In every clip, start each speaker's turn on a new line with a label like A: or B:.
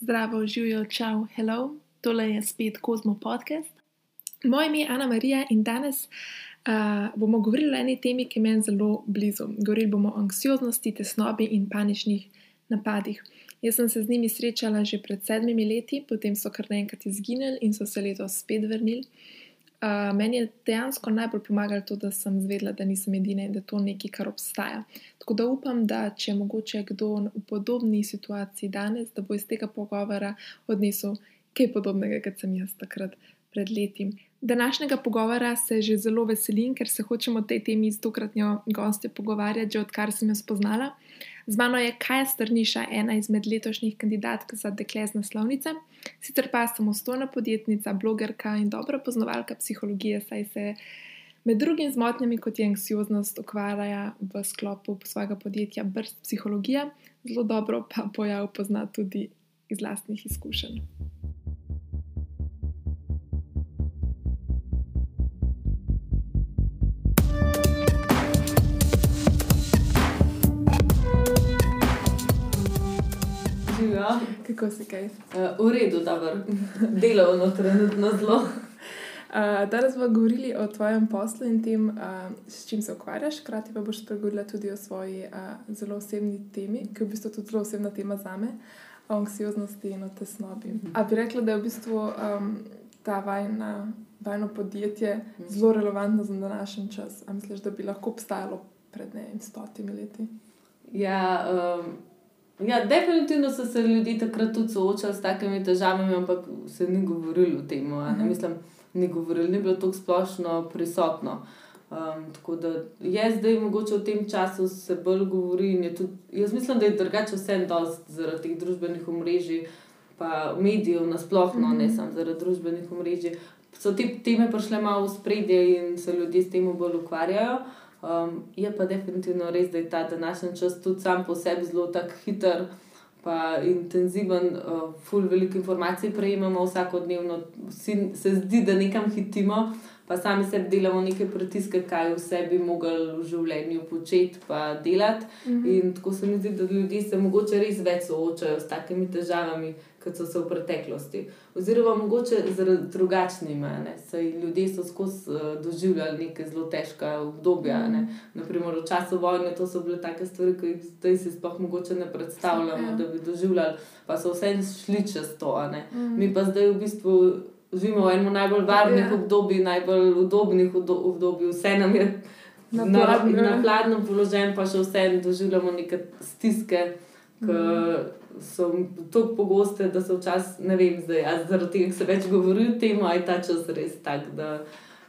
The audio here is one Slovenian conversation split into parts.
A: Zdravo, živijo, čau, hello, tole je spet Kozmo podcast. Moje ime je Ana Marija in danes uh, bomo govorili o eni temi, ki je zelo blizu. Govorili bomo o anksioznosti, tesnobi in paničnih napadih. Jaz sem se z njimi srečala že pred sedmimi leti, potem so kar naenkrat izginili in so se letos spet vrnili. Meni je dejansko najbolj pomagalo to, da sem zvedela, da nisem edina in da to nekaj, kar obstaja. Tako da upam, da če je mogoče kdo v podobni situaciji danes, da bo iz tega pogovora odnesel kaj podobnega, kot sem jaz takrat pred leti. Današnjega pogovora se že zelo veselim, ker se hočemo o tej temi z tokratnjo gostjo pogovarjati, že odkar sem jo spoznala. Z mano je Kaja Strniša, ena izmed letošnjih kandidatk za dekle z naslovnice, sicer pa samostojna podjetnica, blogerka in dobra poznavalka psihologije, saj se med drugim z motnjami, kot je anksioznost, ukvarja v sklopu svojega podjetja Brst Psihologija, zelo dobro pa pojav pozna tudi iz lastnih izkušenj. Kako si kaj?
B: Uh, v redu, dobro. Delovno, trenutno zelo.
A: Uh, danes bomo govorili o tvojem poslu in tem, uh, s čim se ukvarjaš, hkrati pa boš spregovorila tudi o svoji uh, zelo osebni temi, ki je v bistvu tudi zelo osebna tema za me, o anksioznosti in o tesnobi. Mm -hmm. A bi rekla, da je v bistvu um, ta vajna, vajno podjetje mm -hmm. zelo relevantno za današnji čas? A misliš, da bi lahko obstajalo pred ne vem, stotimi leti?
B: Ja, um, ja, definitivno so se ljudje takrat tudi soočali s takimi težavami, ampak se ni govorilo o tem. -hmm. Mislim, ni govorilo, ni bilo tako splošno prisotno. Um, tako da je zdaj mogoče v tem času se bolj govori. Tudi, jaz mislim, da je drugače vse dost zaradi teh družbenih omrežij, pa medijev nasplošno, mm -hmm. ne samo zaradi družbenih omrežij. So te teme prišle malo v spredje in se ljudje s tem bolj ukvarjajo. Um, je pa definitivno res, da je ta današnji čas tudi sam po sebi zelo tak hiter. Pa intenziven, uh, ful veliko informacij prejemamo vsakodnevno, vsi se zdi, da nekam hitimo, pa sami sebi delamo neke pritiske, kaj vse bi mogli v življenju početi, pa delati. -hmm. In tako se mi zdi, da ljudje se mogoče res več soočajo s takimi težavami, kot so se v preteklosti. Oziroma, mogoče z drugačnimi. Ljudje so skozi uh, doživljali neke zelo težke obdobja. Ne? Naprimer, v času vojne to so bile take stvari, ki jih zdaj si sploh mogoče ne predstavljamo, ja. da bi doživljali, pa so vse šli čez to. Mm. Mi pa zdaj v bistvu živimo v enem najbolj varnih ja. obdobij, najbolj udobnih obdobij, vse nam je. Na, na, na hladnem položaju, pa še vseeno doživljamo neke stiske, ki so tako pogoste, da so včasih, ne vem, zdaj, zaradi tega se več govori o tem, aj ta čas res tak. Da,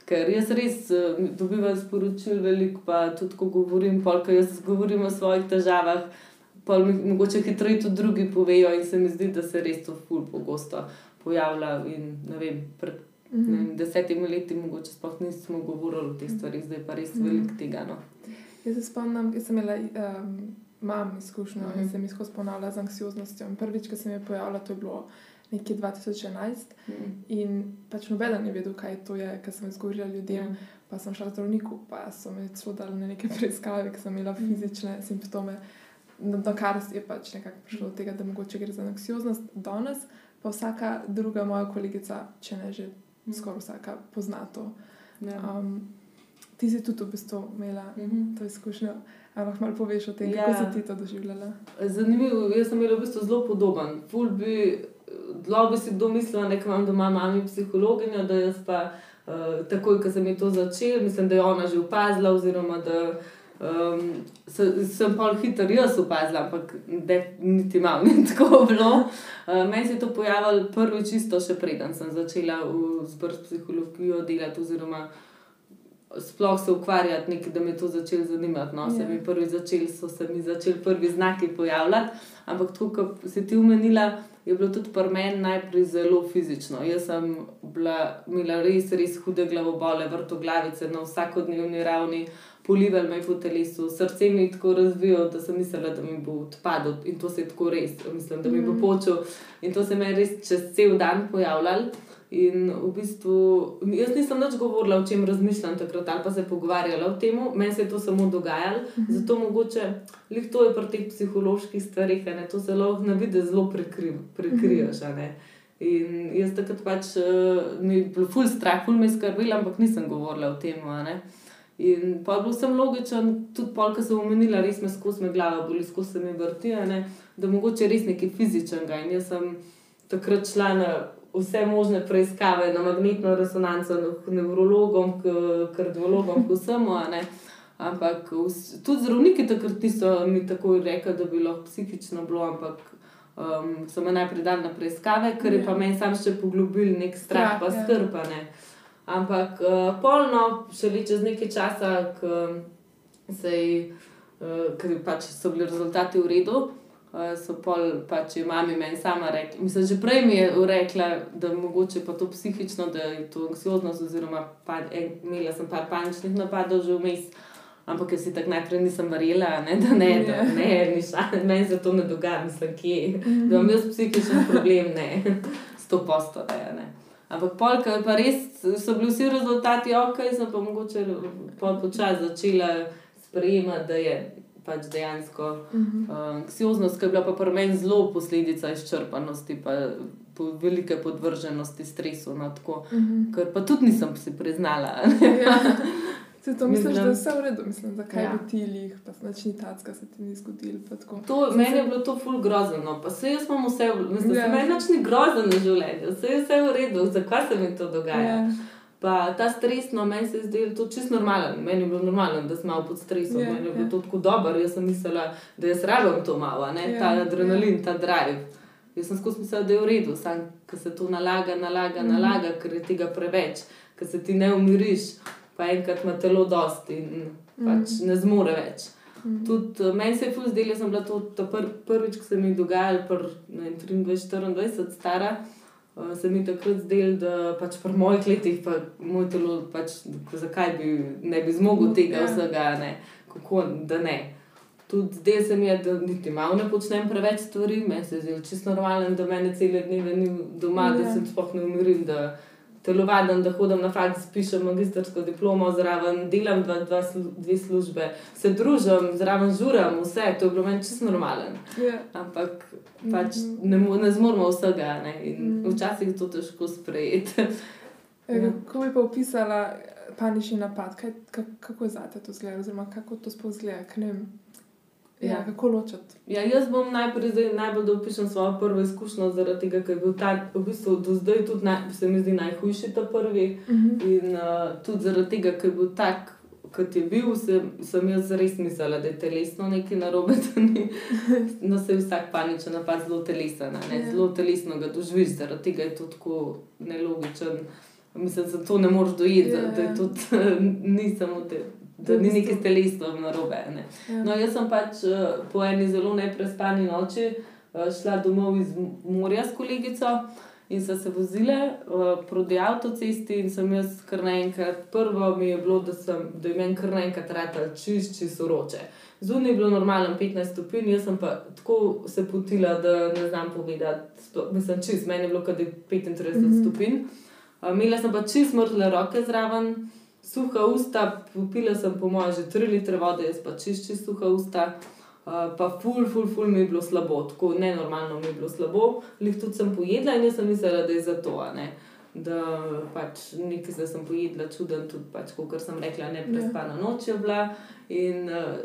B: ker jaz res uh, dobivam sporočil veliko, pa tudi ko govorim, polk jaz govorim o svojih težavah. Pa mogoče hitreje tudi drugi povejo, in se mi zdi, da se res to ful pogosto pojavlja. In, ne vem, pred mm -hmm. vem, desetimi leti mogoče sploh nismo govorili o teh stvarih, zdaj pa res mm -hmm. veliko tega. No.
A: Jaz se spomnim, da sem imela. Um, imam izkušnjo mm -hmm. in se mi skozi ponavlja z anksioznostjo. Prvič, ko se mi je pojavila, to je bilo nekje 2011 mm -hmm. in pač noben je vedel, kaj to je, ker sem izgovorila ljudem. Mm -hmm. Pa sem šla zdravniku, pa so mi celo dali na neke preiskave, ker sem imela mhm. fizične simptome, do kar je pač nekako prišlo do tega, da mogoče gre za anksioznost. Danes pa vsaka druga moja kolegica, če ne že mhm. skoraj vsaka, pozna to. Um, ti si tudi v bistvu imela mm -hmm. to izkušnjo. Ali lahko malo poveš o tem, ja. kako si ti to doživljala?
B: Zanimivo, jaz sem imela v bistvu zelo podoben. Bi, Dlo bi si kdo mislil, da imam doma mami psihologinjo, da jaz pa uh, takoj, ko sem to začela, mislim, da je ona že opazila, oziroma da um, se, sem pa hitro jaz opazila, ampak niti malo ni tako bilo. Uh, meni se je to pojavilo prvič, čisto še preden sem začela v zbrst psihologijo delati. Oziroma, sploh se ukvarjati, nekaj, da me to začelo zanimati. No, se mi prvi začeli, so se mi začeli prvi znaki pojavljati. Ampak, tako, kot si ti umenila, je bilo tudi pri meni najprej zelo fizično. Jaz sem bila, imela res, res hude glavobole, vrtoglavice na vsakodnevni ravni, polival me po telesu, srce mi je tako razvijalo, da sem mislila, da mi bo odpadlo in to se je tako res, mislim, da mi bo
A: Mhm.
B: počel. In to se mi je res čez cel dan pojavljalo. In v bistvu, jaz nisem več govorila, o čem razmišljam takrat, ali pa se pogovarjala o tem, meni se je to samo dogajalo. Zato mogoče lih to je pri teh psiholoških stvarih, ne, to lahko na vidi zelo prekri, prekriješ. ne. In jaz takrat pač uh, mi je bilo ful strah, ful me je skrbelo, ampak nisem govorila o tem. In pa bil sem logičen, tudi pol, ki sem omenila, res me skozi me glava boli, skozi se mi vrti, da mogoče res nekaj fizičnega. In jaz sem takrat šla na vse možne preiskave, na magnetno resonanco, k nevrologom, k kardiologom, k vsemu. Ampak vs- tudi zdravniki takrat niso mi tako rekli, da bi lahko psihično bilo, ampak um, so me najprej dali na preiskave, ker je pa meni sam še poglobil nek strah,
A: Strah,
B: pa
A: ja.
B: strpane. Ampak uh, polno, šele čez nekaj časa, ko se je, uh, ker pač so bili rezultati v redu. Uh, so pol, pač je mami meni sama rekla. Mislim, že prej mi je rekla, da mogoče pa to psihično, da je to anksioznost, oziroma pa, en, imela sem par paničnih napadov že vmes. Ampak jaz si tako najprej nisem verjela, ne, da ne, da
A: Ja.
B: ne, ni šala, meni se to ne dogaja, mislim, kje. Da imam jaz psihičen problem, ne, sto posto, da je. Ne. Ampak polka je pa res, so bili vsi rezultati ok, sem pa mogoče pol počasi začela sprejemati, da je pač dejansko uh, anksioznost, ki je bila pa pri meni zelo posledica izčrpanosti, pa po velike podvrženosti stresu. No, tako, ker pa tudi nisem si priznala.
A: Ja. Se to misliš,
B: Mislim-
A: da je vse v redu, mislim, zakaj
B: Ja.
A: bi ti lih, pa nič ni tacka, se ti ni zgodil.
B: To, meni je bilo to ful grozno, pa se jaz imam vse, mislim,
A: Ja.
B: ja. meni nič ni grozno na življenju, vse je vse v redu, zakaj se mi to dogaja.
A: Ja.
B: Pa ta stres, no, meni se je zdelo to čisto normalen. Meni je bilo normalno, da sem malo pod stresom,
A: Ja,
B: yeah, meni je bilo
A: ja.
B: to tako dobro. Jaz sem mislila, da jaz rabim to malo, ne,
A: Ja,
B: ta
A: ja.
B: adrenalin, ta drive. Jaz sem skozi mislila, da je v redu, samo ker se to nalaga, nalaga,
A: Mhm.
B: nalaga, ker je tega preveč, ker se ti ne umiriš, pa enkrat ima telo dosti in pač
A: Mhm.
B: ne zmore več. Tudi eh, meni se je fuz zdelo, da sem bila to pr, prvič, ko se mi je dogajalo, pr, ne vem, 23-24 stara. Uh, se mi je takrat zdelo, da pač pri mojih letih, pa moj telo, pač, zakaj bi ne bi zmogel tega
A: Ja.
B: vsega, ne? kako da ne. Tudi zdaj se mi je, da niti malo ne počnem preveč stvari, meni se zdi čisto normalno, da meni cele dneve ni doma, da
A: Ja.
B: se sploh ne umirim, da telovadim, da hodim na faks, pišem magistrsko diplomo, zraven delam dva, dva, dve službe, se družim, zraven žuram, vse, to je bilo meni čisto normalno.
A: Ja.
B: Ampak pač ne, mo- ne zmoremo vsega ne? in
A: Mhm.
B: včasih je to težko sprejeti.
A: Ja.
B: Ja.
A: Kako bi pa opisala panični napad, Kaj, ka- kako je zate to zgleda, oziroma kako to sploh zgleda, Kaj ne vem. Ja,
B: Ja.
A: kako ločati?
B: Ja, jaz bom najprej zdaj, najbolj da opišem svojo prvo izkušnjo, zaradi tega, ker je bil ta v bistvu do zdaj tudi naj, se mi zdi najhujši ta prvi.
A: Mhm.
B: In uh, tudi zaradi tega, ker je bil tak, kot je bil, sem, sem jaz res mislila, da je telesno nekaj narobe. ni- No, se vsak paničen napad zelo telesen?
A: Ja.
B: zelo telesno ga doživiš, zaradi tega je to tako nelogičen. Mislim, da to ne moreš dojeti,
A: Ja,
B: da, da
A: ja.
B: je tudi ni samo te. Da ni nekaj telesno narobe. Ne?
A: Ja.
B: No, jaz sem pač eh, po eni zelo neprespani noči eh, šla domov iz morja s kolegico in so se vozile uh, proti avtocesti in sem jaz kar naenkrat, prvo mi je bilo, da, sem, da je meni kar naenkrat rata čist, čist vroče. Zunaj je bilo normalno 15 stopinj, jaz sem pa tako se potila, da ne znam povedati, sploh- mislim, čist, meni je bilo kar 35 mm. -hmm. stopinj. Uh, imela sem pa čist mrtle roke zraven, suha usta, popila sem po mojem že 3 litre vode, jaz pa čist suha usta. Uh, pa ful, ful, ful mi je bilo slabo, tako nenormalno mi je bilo slabo. Lih tudi sem pojedla in jaz sem mislila, da je zato, a ne. da pač nekaj da sem pojedla, čuden, tudi pač, kot sem rekla, ne prespana noč je bila. In, uh,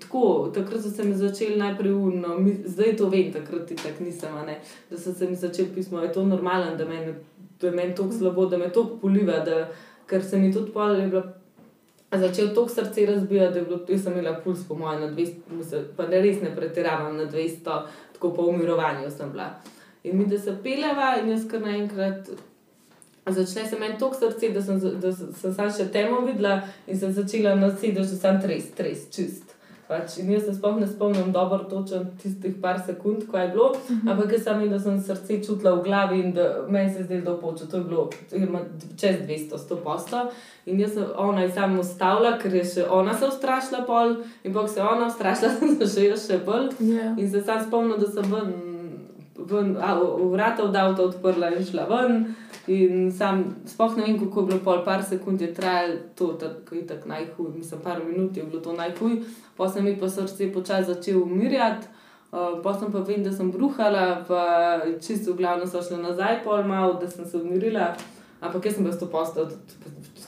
B: tako, takrat so se mi začeli najprej mi, zdaj to vem, takrat ti tako nisem, ne. da so se mi začeli pismo, je to normalno, da meni da je meni tako slabo, da me to poliva, da, ker se mi tudi pol je bilo začel tok srce razbijati, da je bilo, jaz sem imela puls po mojem na 200, mislim, pa ne res ne pretiravam na 200, tako po umirovanju sem bila. In mi, da se peleva in jaz kar naenkrat. Začne se meni tok srce, da sem, da sem, sem sam še temo videla in sem začela na sedežu sam tres, tres, čist. Pač, in jaz se sploh ne spomnim dobro točen tistih par sekund, ko je bilo, mm -hmm. ampak jaz sem, da sem srce čutila v glavi in da meni se zdelo, da je počo. To je bilo čez 200, 100 posta. In jaz sem ona je samo ustavila, ker je še ona se ustrašila pol in bog se je ona ustrašila, da se je še bolj.
A: Ja.
B: In se sam spomnim, da sem ven, ven a, vrata od avta odprla in šla ven. In sam, sploh ne vem, kako je bilo, pol par sekund je trajalo to, tako je tako najhuj, mislim, par minut je bilo to najhuj, pa sem mi pa srce počasi začel umirjati, uh, pa sem pa vem, da sem bruhala, pa čisto v glavno so šla nazaj, pol malo, da sem se umirila, ampak jaz sem bil to postal,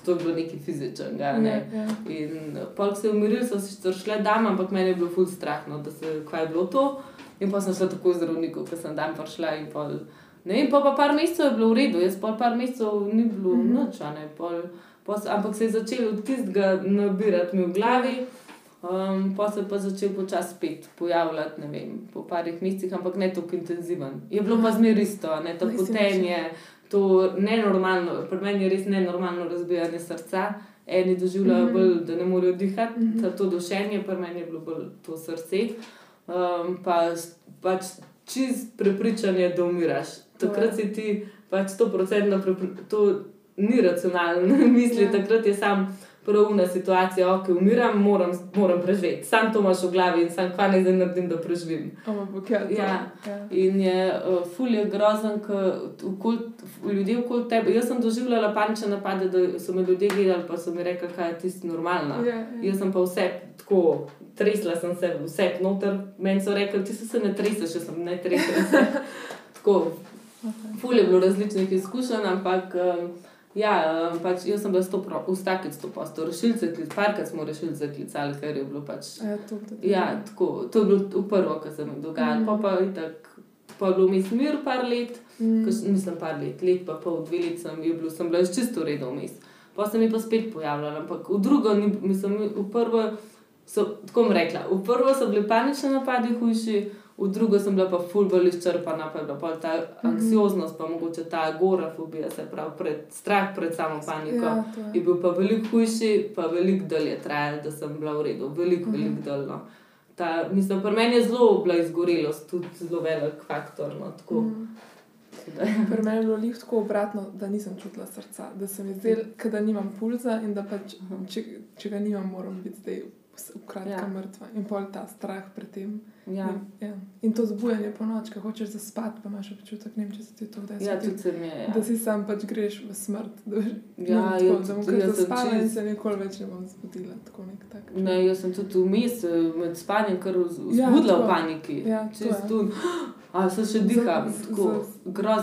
B: to je bilo nekaj fizičnega. Ne?
A: Ja, ja.
B: In pol, se je umiril, so si šle dam, ampak meni je bilo ful strahno, da se kaj je bilo to. In pa sem šla tako z zdravnikom, ker sem dan prišla in pol. Ne vem, pa, pa par mesecev je bilo v redu, jaz pa par mesecev ni bilo mm -hmm. noč, ne. Pol, pol, ampak se je začel od tistega nabirati mi v glavi, um, pa se je pa začel počasi spet pojavljati, ne vem, po parih mesecih, ampak ne tako intenziven. Je bilo pa zmer isto, ne to potenje, to nenormalno, pri meni je res nenormalno razbijanje srca. Eni doživljajo
A: Mhm.
B: bolj, da ne morejo dihati, mm. -hmm. to dušenje, pri meni je bilo bolj to srce. Um, pa pač čist prepričanje, da umiraš. Takrat si ti pač 100% prepri... to ni racionalno misli,
A: Ja.
B: ja. takrat je sam pravna situacija, ok, umiram, moram, moram preživeti. Sam to imaš v glavi in sam kaj naj zdaj naredim, da preživim.
A: Ampak ja,
B: Ja. In je uh, fulje grozen, ker ljudje okoli tebe. Jaz sem doživljala panične napade, da so me ljudje gledali, pa so mi rekli, kaj je tisto normalno.
A: Ja, ja.
B: Jaz sem pa vse tako, tresla sem se, vse noter. Meni so rekli, ti se, ne treseš, jaz sem ne tresla. tako,
A: Okay.
B: ful je bilo različnih izkušenj, ampak um, ja, um, pač jaz sem bila sto vsakeč to posto, rešilce, parkrat smo rešilce klicali, ker je bilo pač.
A: A Ja, to, to,
B: Ja, tako, to je bilo prvo, kar se mi dogaja.
A: Mhm.
B: Mm. Pa pa itak, pa je bilo mi smir par let,
A: Mm.
B: Sem- mislim, par let, let pa pol, dve leti sem, bil, sem bila čisto redo vmes. Pa se mi pa spet pojavljala, ampak v drugo, ni, mislim, v prvo, so, tako bom rekla, v prvo so bili panični napadi hujši, v drugo sem bila pa ful bolj izčrpana, pa je bila pol ta anksioznost, pa mogoče ta agorafobija, se pravi pred, strah pred samo paniko.
A: Ja,
B: Je
A: je.
B: bil pa veliko hujši, pa veliko dlje je trajal, da sem bila v redu, veliko,
A: Mhm.
B: veliko daljno. Ta, mislim, pri meni je zelo bila izgorelost, tudi zelo velik faktor. No, tako,
A: Mm. Pri meni je bilo lih tako obratno, da nisem čutila srca, da se mi zdelo, da nimam pulza in da pač,
B: Mhm.
A: če, če ga nimam, moram biti zdaj v kratkem ja.
B: Ja.
A: mrtva. In pol ta strah pred tem.
B: ja.
A: In, ja. in to zbujanje po noč, ko hočeš zaspati, pa imaš občutek, ne vem, če se ti to kdaj
B: ja,
A: zgodi.
B: tudi se mi je. Ja.
A: Da si sam pač greš v smrt. Da,
B: Ja,
A: tako,
B: ja,
A: da bom kar
B: jaz
A: zaspala in
B: čist-
A: se nikoli več ne bom zbudila. Tako nek tak.
B: Ne, jaz sem tudi vmes eh, med spanjem, kar
A: Ja,
B: vzbudila
A: to.
B: v paniki.
A: Ja, to je.
B: Čist tu. A se še
A: z-
B: tako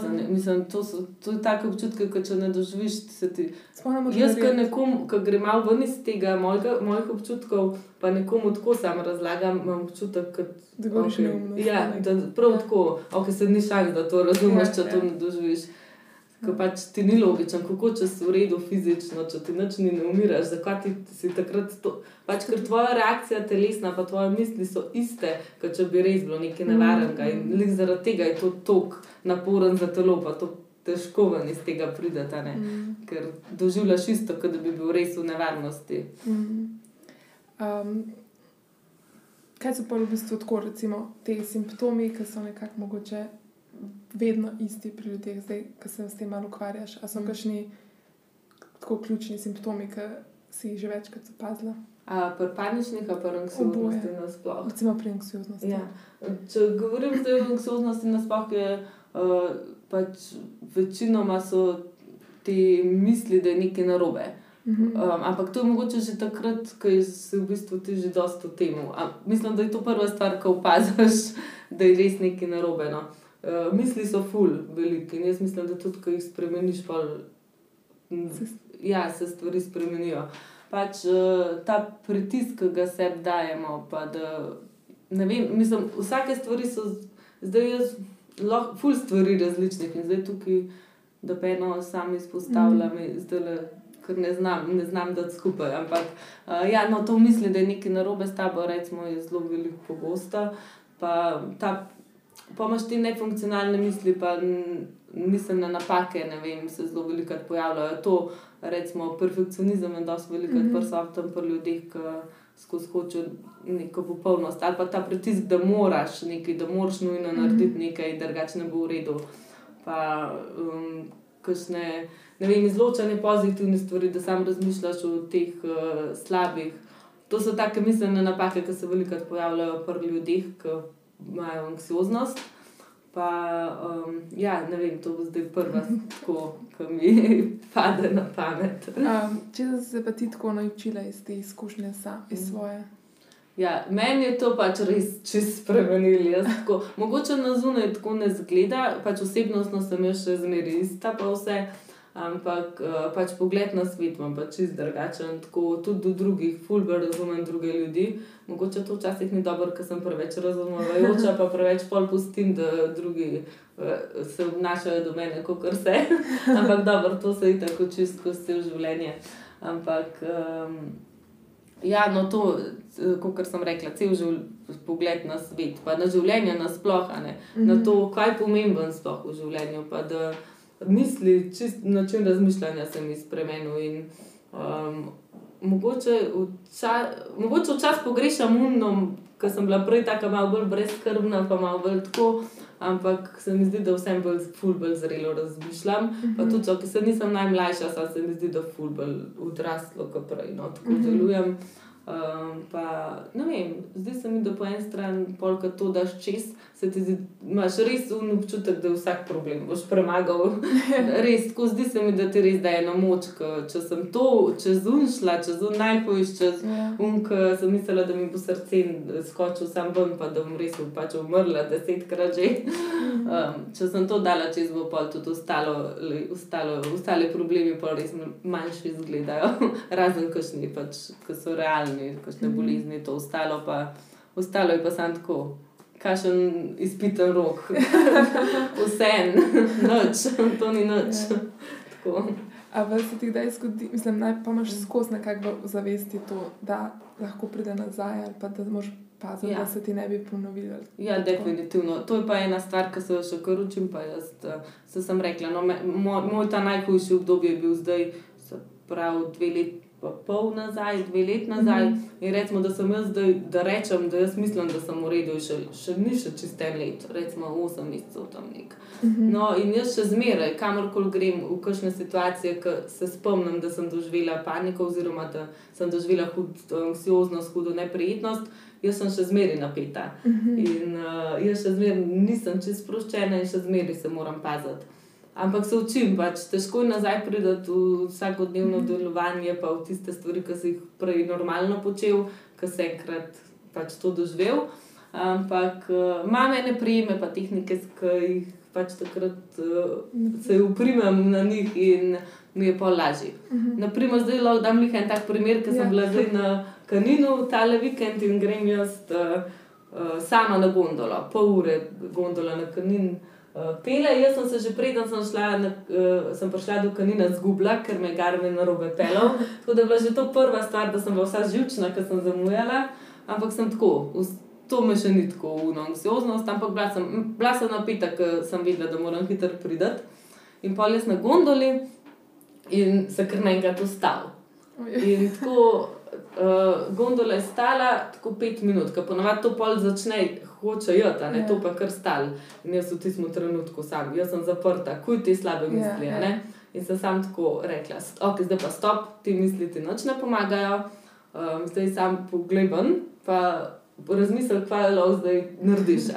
B: je. Mislim, to, so, to je tako občutek, kot če ne doživiš se ti.
A: Spomnimo,
B: Jaz, ki nekom, ki grem malo ven iz tega mojega, mojih občutkov, pa nekomu tako sam razlagam, imam občutek, kot,
A: Da govoriš
B: okej,
A: neumnosti,
B: Ja,
A: ne.
B: da prav
A: Ja.
B: tako, ok, se ni šans, da to razumeš,
A: Ja,
B: če to
A: ja.
B: ne doživiš. Ko pač ti ni logično, kako če si v redu fizično, če ti nič ni, ne umiraš, zakaj ti si takrat to. Pač, ker tvoja reakcija telesna, pa tvoje misli so iste, kot če bi res bilo nekaj nevarnega. In lih zaradi tega je to tok naporen za telo, pa to težko ven iz tega pridete, ne?
A: Mm.
B: ker doživljaš isto, kot da bi bil res v nevarnosti.
A: Mm. Um, kaj so pa v bistvu tako, recimo, te simptomi, ki so nekako mogoče vedno isti pri ljudeh, zdaj, ki se s tem malo ukvarjaš? A so
B: Mm.
A: kakšni tako ključni simptomi, ki si jih že večkrat zapazila?
B: A pri paničnih, a pri anksioznosti nasploh.
A: Recimo pri anksioznosti.
B: Ja. Če govorim zdaj o anksioznosti, nasploh je uh, pač večinoma so te misli, da je nekaj narobe.
A: Mhm.
B: Um, ampak to je mogoče že takrat, ko si v bistvu ti že dosta v tem. Mislim, da je to prva stvar, ko opaziš, da je res nekaj narobe. No. Uh, misli so ful, veliki in jaz mislim, da tudi, ko jih spremeniš, pa ja, se stvari spremenijo. Pač uh, ta pritisk, ki ga sebi dajemo, pa da ne vem, mislim, vsake stvari so zdaj jaz lahko ful stvari različnih in zdaj tukaj, da pa eno sam izpostavljam, mm. zdaj le. Ker ne znam, ne znam dati skupaj. Ampak, uh, ja, no, to misli, da je nekaj narobe s tabo, recimo, je zelo veliko pogosta. Pa, ta, pa imaš ti nefunkcionalne misli, pa n- miselne napake, ne vem, se zelo velikokrat pojavljajo. To, recimo, perfekcionizem je dosti
A: Mhm.
B: mm -hmm. prisoten pri ljudeh, ki skozi hočejo neko popolnost ali pa ta pritisk, da moraš nekaj, da moraš nujno narediti nekaj, drugače ne bo v redu. Pa um, kakšne, ne vem, izločanje pozitivne stvari, da sam razmišljaš o teh uh, slabih. To so take miselne napake, ki se velikokrat pojavljajo pri ljudeh, ki imajo anksioznost. Pa, um, ja, ne vem, to bo zdaj prva, tako, ki mi pade na pamet.
A: Um, če si se pa ti tako naučila iz te izkušnje, sa, iz svoje.
B: Ja, meni je to pač res čist spremenili. Jaz Tako, mogoče na zunaj tako ne zgleda, pač osebnostno sem jaz še zmeraj ista, pa vse. Ampak uh, pač pogled na svet imam pač čist drugačen, tako tudi do drugih, fulber razumem druge ljudi. Mogoče to včasih ni dobro, ker sem preveč razumevajoča, pa preveč pol pustim, da drugi uh, se obnašajo do mene, kot se. Ampak dobro, to se je tako čist skozi cel življenje. Ampak. Um, Ja, no, to, kot sem rekla, cel pogled na svet, pa na življenje nasplošno, mm -hmm. na to, kaj je pomemben sploh v življenju. Pa da misli, čist način razmišljanja se mi spremenil. In, um, mogoče včasih včas pogrešam umno, ker sem bila prej tako malo bolj brezkrbna, pa malo bolj tako. Ampak se mi zdi, da vsem bolj, bolj zrelo razmišljam. Mm -hmm. Pa tudi, če se nisem najmlajša, se mi zdi, da ful bolj odraslo, kot prej. No, tako mm -hmm. delujem. Um, pa, ne vem, zdi se mi, da po eni strani, polka to daš čez, se ti zdi, imaš res občutek, da je vsak problem boš premagal. res, tako zdi se mi, da ti res daje eno moč. Če sem to čez unšla, čez un najhujš, čez yeah. Ja. unk, sem mislila, da mi bo srce skočil sam ven, pa da bom res pač umrla desetkrat že. Um, če sem to dala čez, bo pa tudi ostalo, ostalo, ostale problemi, pa res manjši izgledajo, razen kakšni, pač, ki so realni, kakšne mhm. bolezni, to ostalo pa. Ostalo je pa samo tako kakšen izpiten rok, vse en, noč, to ni noč. Ja.
A: Ampak se ti kdaj zgodi, mislim, naj pa imaš skozi nekako zavesti to, da lahko pride nazaj ali pa da moš paziti, ja. da se ti ne bi ponovili.
B: Ja, tako. definitivno. To je pa ena stvar, ki se jo še kar učim, pa jaz eh, se sem rekla. No, me, moj, moj ta najhujši obdobje je bil zdaj, prav dve leti pol nazaj, dve leti nazaj. Mm -hmm. In recimo, da sem jaz, da, da rečem, da jaz mislim, da sem v redu, še, še ni še čist en let, recimo osem mesecev tam nek. Mm -hmm. No, in jaz še zmeraj, kamorkoli grem v kakšne situacije, ki se spomnim, da sem doživela paniko, oziroma da sem doživela hudo anksioznost, hudo neprijetnost. Jaz sem še zmeraj napeta mm -hmm. in uh, jaz še zmeraj nisem čest sproščena, in še zmeraj se moram paziti. Ampak se učim, pač težko je nazaj priti v vsakodnevno delovanje, pa v tiste stvari, ki si jih prej normalno počel, ki si enkrat pač to doživel. Ampak uh, imam ene prijeme, pa tehnike, ki jih pač takrat uh, se uprimem na njih in mi je pa lažje. Mm -hmm. Naprimer, zdaj lahko dam nekaj en tak primer, ker sem ja. bila zdaj na Kaninu tale vikend in grem jaz uh, uh, sama na gondolo, pol ure gondola na Kaninu. Uh, pele, jaz sem se že preden sem, šla, na, uh, sem prišla do kanina zgubila, ker me je garme na robe pelal. Tako da je bila že to prva stvar, da sem bila vsa živčna, ker sem zamujala. Ampak sem tako, to me še ni tako uno anksioznost, ampak bila sem, bila sem napita, ker sem videla, da moram hitro pridati. In pol jaz na gondoli in se kar naenkrat ustal. In tako uh, gondola je stala tako pet minut, ker ponovadi to pol začne hoče jeti, ne, ja. to pa kar stal. In jaz v tistem trenutku sam, jaz sem zaprta, kuj ti slabe ja, misli. Ja, ja. In sem sam tako rekla, ok, zdaj pa stop, ti misli ti noč ne pomagajo, um, zdaj sam pogledam, pa razmislim, kaj lahko zdaj narediš.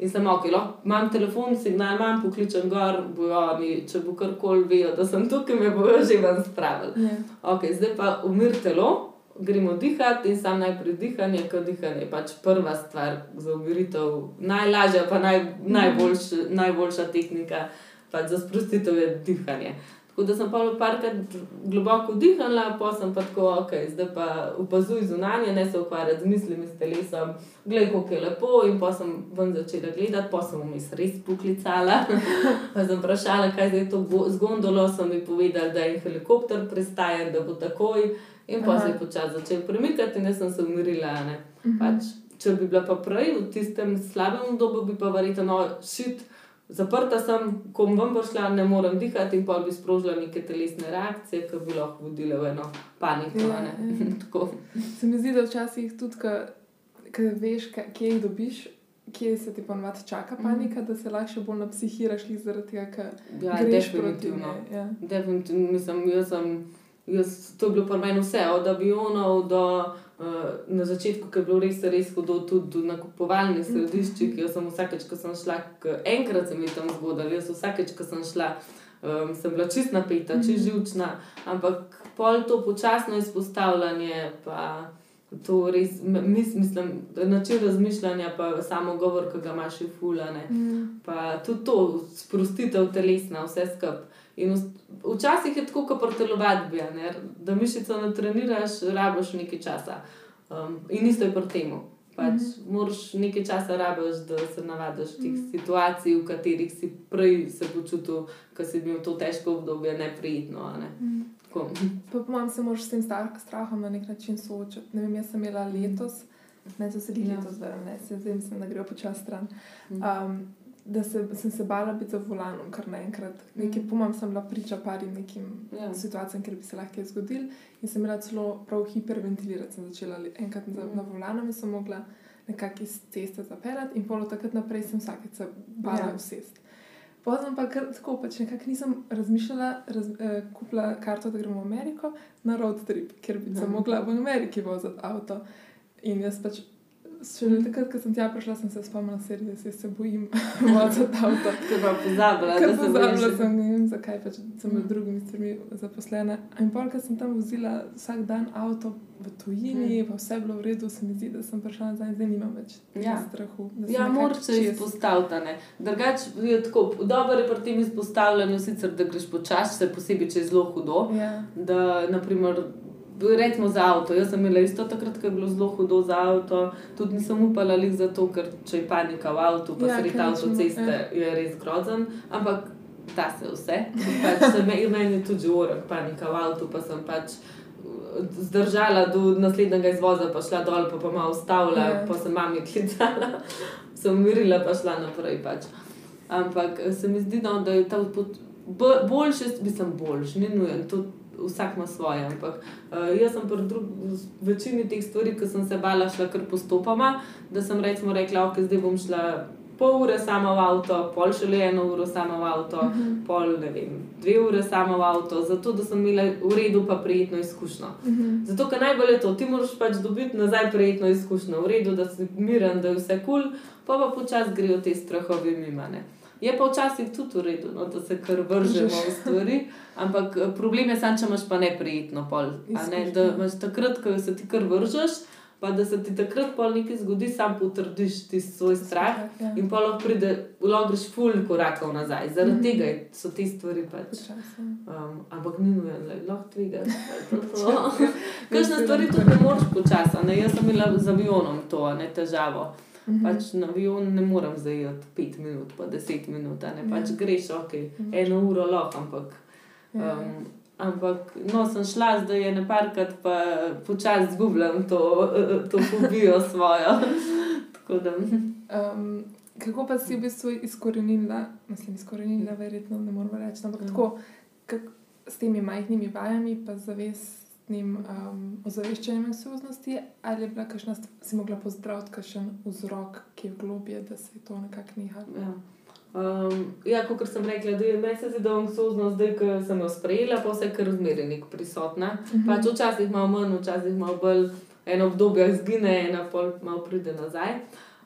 B: In sem ok, lahko imam telefon, signal imam, pokličem gor, bojo mi, če bo karkoli vejo, da sem tukaj, me bojo že ven spravili. Ja. Ok, zdaj pa umir telo gremo dihati in sam najprej dihanje, ker dihanje je pač prva stvar za umiritev, najlažja, pa naj, najboljš, najboljša tehnika pač za sprostitev je dihanje. Tako da sem pa nekajkrat globoko dihala, pa sem pa tako, ok, zdaj pa opazuj zunanje, ne se ukvarjati z mislimi, s telesom, gledaj, kako je lepo. In pa sem ven začela gledati, pa sem vmes res poklicala. pa sem vprašala, kaj je to z gondolo, sem mi povedala, da je helikopter pristajen, da bo takoj. In pa se je počasi začel premikati, in jaz sem se umirila. Uh mhm. -huh. pač, če bi bila pa prej v tistem slabem obdobju, bi pa verjetno no, šit. zaprta sem, ko bom prišla, ne morem dihati in pol bi sprožila neke telesne reakcije, ki bi lahko vodile v eno paniko.
A: Ja, ja. Se mi zdi, da včasih tudi, ki veš, kje jih dobiš, kje se ti ponovadi čaka
B: Mhm.
A: panika, da se lahko še bolj napsihiraš, zaradi tega, ker
B: Ja,
A: greš proti
B: definitivno.
A: njej. Ja.
B: Definitivno, mislim, jaz sem, jaz, to je bilo pri meni vse, od avionov do uh, na začetku, ki je bilo res, res hudo, tudi do nakupovalnih središčih. Jaz sem vsakeč, ko sem šla, enkrat sem jih tam zgodila, jaz vsakeč, ko sem šla, um, sem bila čist napeta, čist živčna, ampak pol to počasno izpostavljanje. Pa, To res, mis, mislim, način razmišljanja, pa samo govor, ki ga imaš, je fulane.
A: Mm.
B: Pa tudi to, sprostitev telesna, vse skupaj. In včasih je tako, kot pri telovadbi, da mišico ne treniraš, rabiš nekaj časa. Um, in isto je pri tem. Pač mm -hmm. Moraš nekaj časa rabiš, da se navadiš teh mm -hmm. situacij, v katerih si prej se počutil, ko si bil to težko obdobje, neprijetno. Ne?
A: Mm. Pa po mojem se moraš s tem strahom na nek način soočati. Ne vem, jaz sem imela letos, ne to se di
B: Ja.
A: letos, da ne, se zdaj mislim, da gre počasi stran.
B: Mhm.
A: Um, da se, sem se bala biti za volanom, kar naenkrat. Nekaj, po mojem, sem bila priča parim nekim
B: Ja.
A: situacijam, kjer bi se lahko zgodil. In sem imela celo prav hiperventilirati, sem začela enkrat za,
B: Mhm.
A: na volanom in sem mogla nekako iz ceste zapeljati, in polo takrat naprej sem vsakeč se bala
B: Ja.
A: ja. usest. Potem pa kar tako, pač nekako nisem razmišljala, raz, eh, kupila karto, da gremo v Ameriko na road trip, ker bi se
B: Ja.
A: mogla v Ameriki voziti avto. In jaz pač, šele takrat, ko sem tja prišla, sem se spomnila, da se bojim voziti avto.
B: Pozabila,
A: Ker
B: da se
A: pozabila sem, ne vem zakaj, pač sem med
B: Mm.
A: drugimi stvarmi zaposlena. In pol, ker sem tam vozila vsak dan avto v tujini, pa vse bilo v redu, se mi zdi, da sem prišla nazaj zdaj nimam več
B: Ja.
A: ja. strahu. sem
B: Ja, moraš se ne. Drugače je tako, dobro je pri tem izpostavljanju, sicer da greš počasi, še posebej, če je zelo hudo.
A: Ja,
B: Da, naprimer, recimo za avto. Jaz sem imela isto takrat, ko je bilo zelo hudo za avto, tudi nisem upala lih zato, ker če je panika v avtu, pa
A: Ja,
B: sredi
A: ker nič
B: avtoceste,
A: nima-
B: je res grozen. Ampak da se vse. Pač se me, meni je tudi urek panika v avtu, pa sem pač. uh, Zdržala do naslednjega izvoza, pa šla dol, pa, pa malo ustavila,
A: Ja.
B: pa sem mami klicala, sem umirila, pa šla naprej. Pač. Ampak eh, se mi zdi, no, da je ta pot, b- boljše, mislim, boljši, ni nujen, to vsak ima svoje. Ampak uh, jaz sem pri drug- večini teh stvari, ki sem se bala, šla kar postopoma, da sem recimo rekla, ok, zdaj bom šla pol ure sama v avto, pol šele eno uro sama v avto, uh -huh. pol ne vem, dve ure sama v avto, zato da sem imela v redu pa prijetno izkušnjo.
A: Mhm.
B: Zato, ker najbolj je to, ti moraš pač dobiti nazaj prijetno izkušnjo, v redu, da si miren, da je vse kul, cool, pa pa počasi grejo te strahovi mimane. Je pa včasih tudi v redu, no, da se kar vržemo v stvari, ampak eh, problem je sam, če imaš pa neprijetno pol. Ne, da imaš takrat, ko se ti kar vržeš, pa da se ti takrat pol nekaj zgodi, sam potrdiš ti svoj strah.
A: Ja.
B: In pa lahko pride, lahko greš ful korakov nazaj. Zaradi mm
A: Mhm.
B: tega so te stvari pač. Um, ampak ni nujno, da lahko tvegaš.
A: Ja.
B: Kakšne stvari tudi ne moreš počasi. Jaz sem imela z avionom to ne, težavo.
A: Mhm.
B: Pač na avion ne morem zajeti 5 minut, pa 10 minut. Ne. Pač
A: Ja.
B: greš, ok,
A: Mhm.
B: eno uro lahko, ampak.
A: Ja.
B: Um, ampak no, sem šla zdaj je neparkrat, pa počasi zgubljam to, to fobijo svojo. Da.
A: Um, kako pa si v bistvu izkorenila, mislim, izkorenila, verjetno ne moramo reči, ampak
B: Ja.
A: tako, kak, s temi majhnimi vajami, pa z zavestnim um, ozaveščanjem anksioznosti, ali je bila kakšna, st- si mogla pozdraviti kakšen vzrok, ki je globje, da se je to nekako nehalo.
B: Ja. Um, ja, kot sem rekla, da je meni se zdi, da je anksioznost, zdaj, ko sem jo sprejela, pa vse kar zmeraj nek prisotna.
A: Mhm.
B: Pač včasih malo manj, včasih malo bolj, eno obdobje izgine, ena pol malo pride nazaj.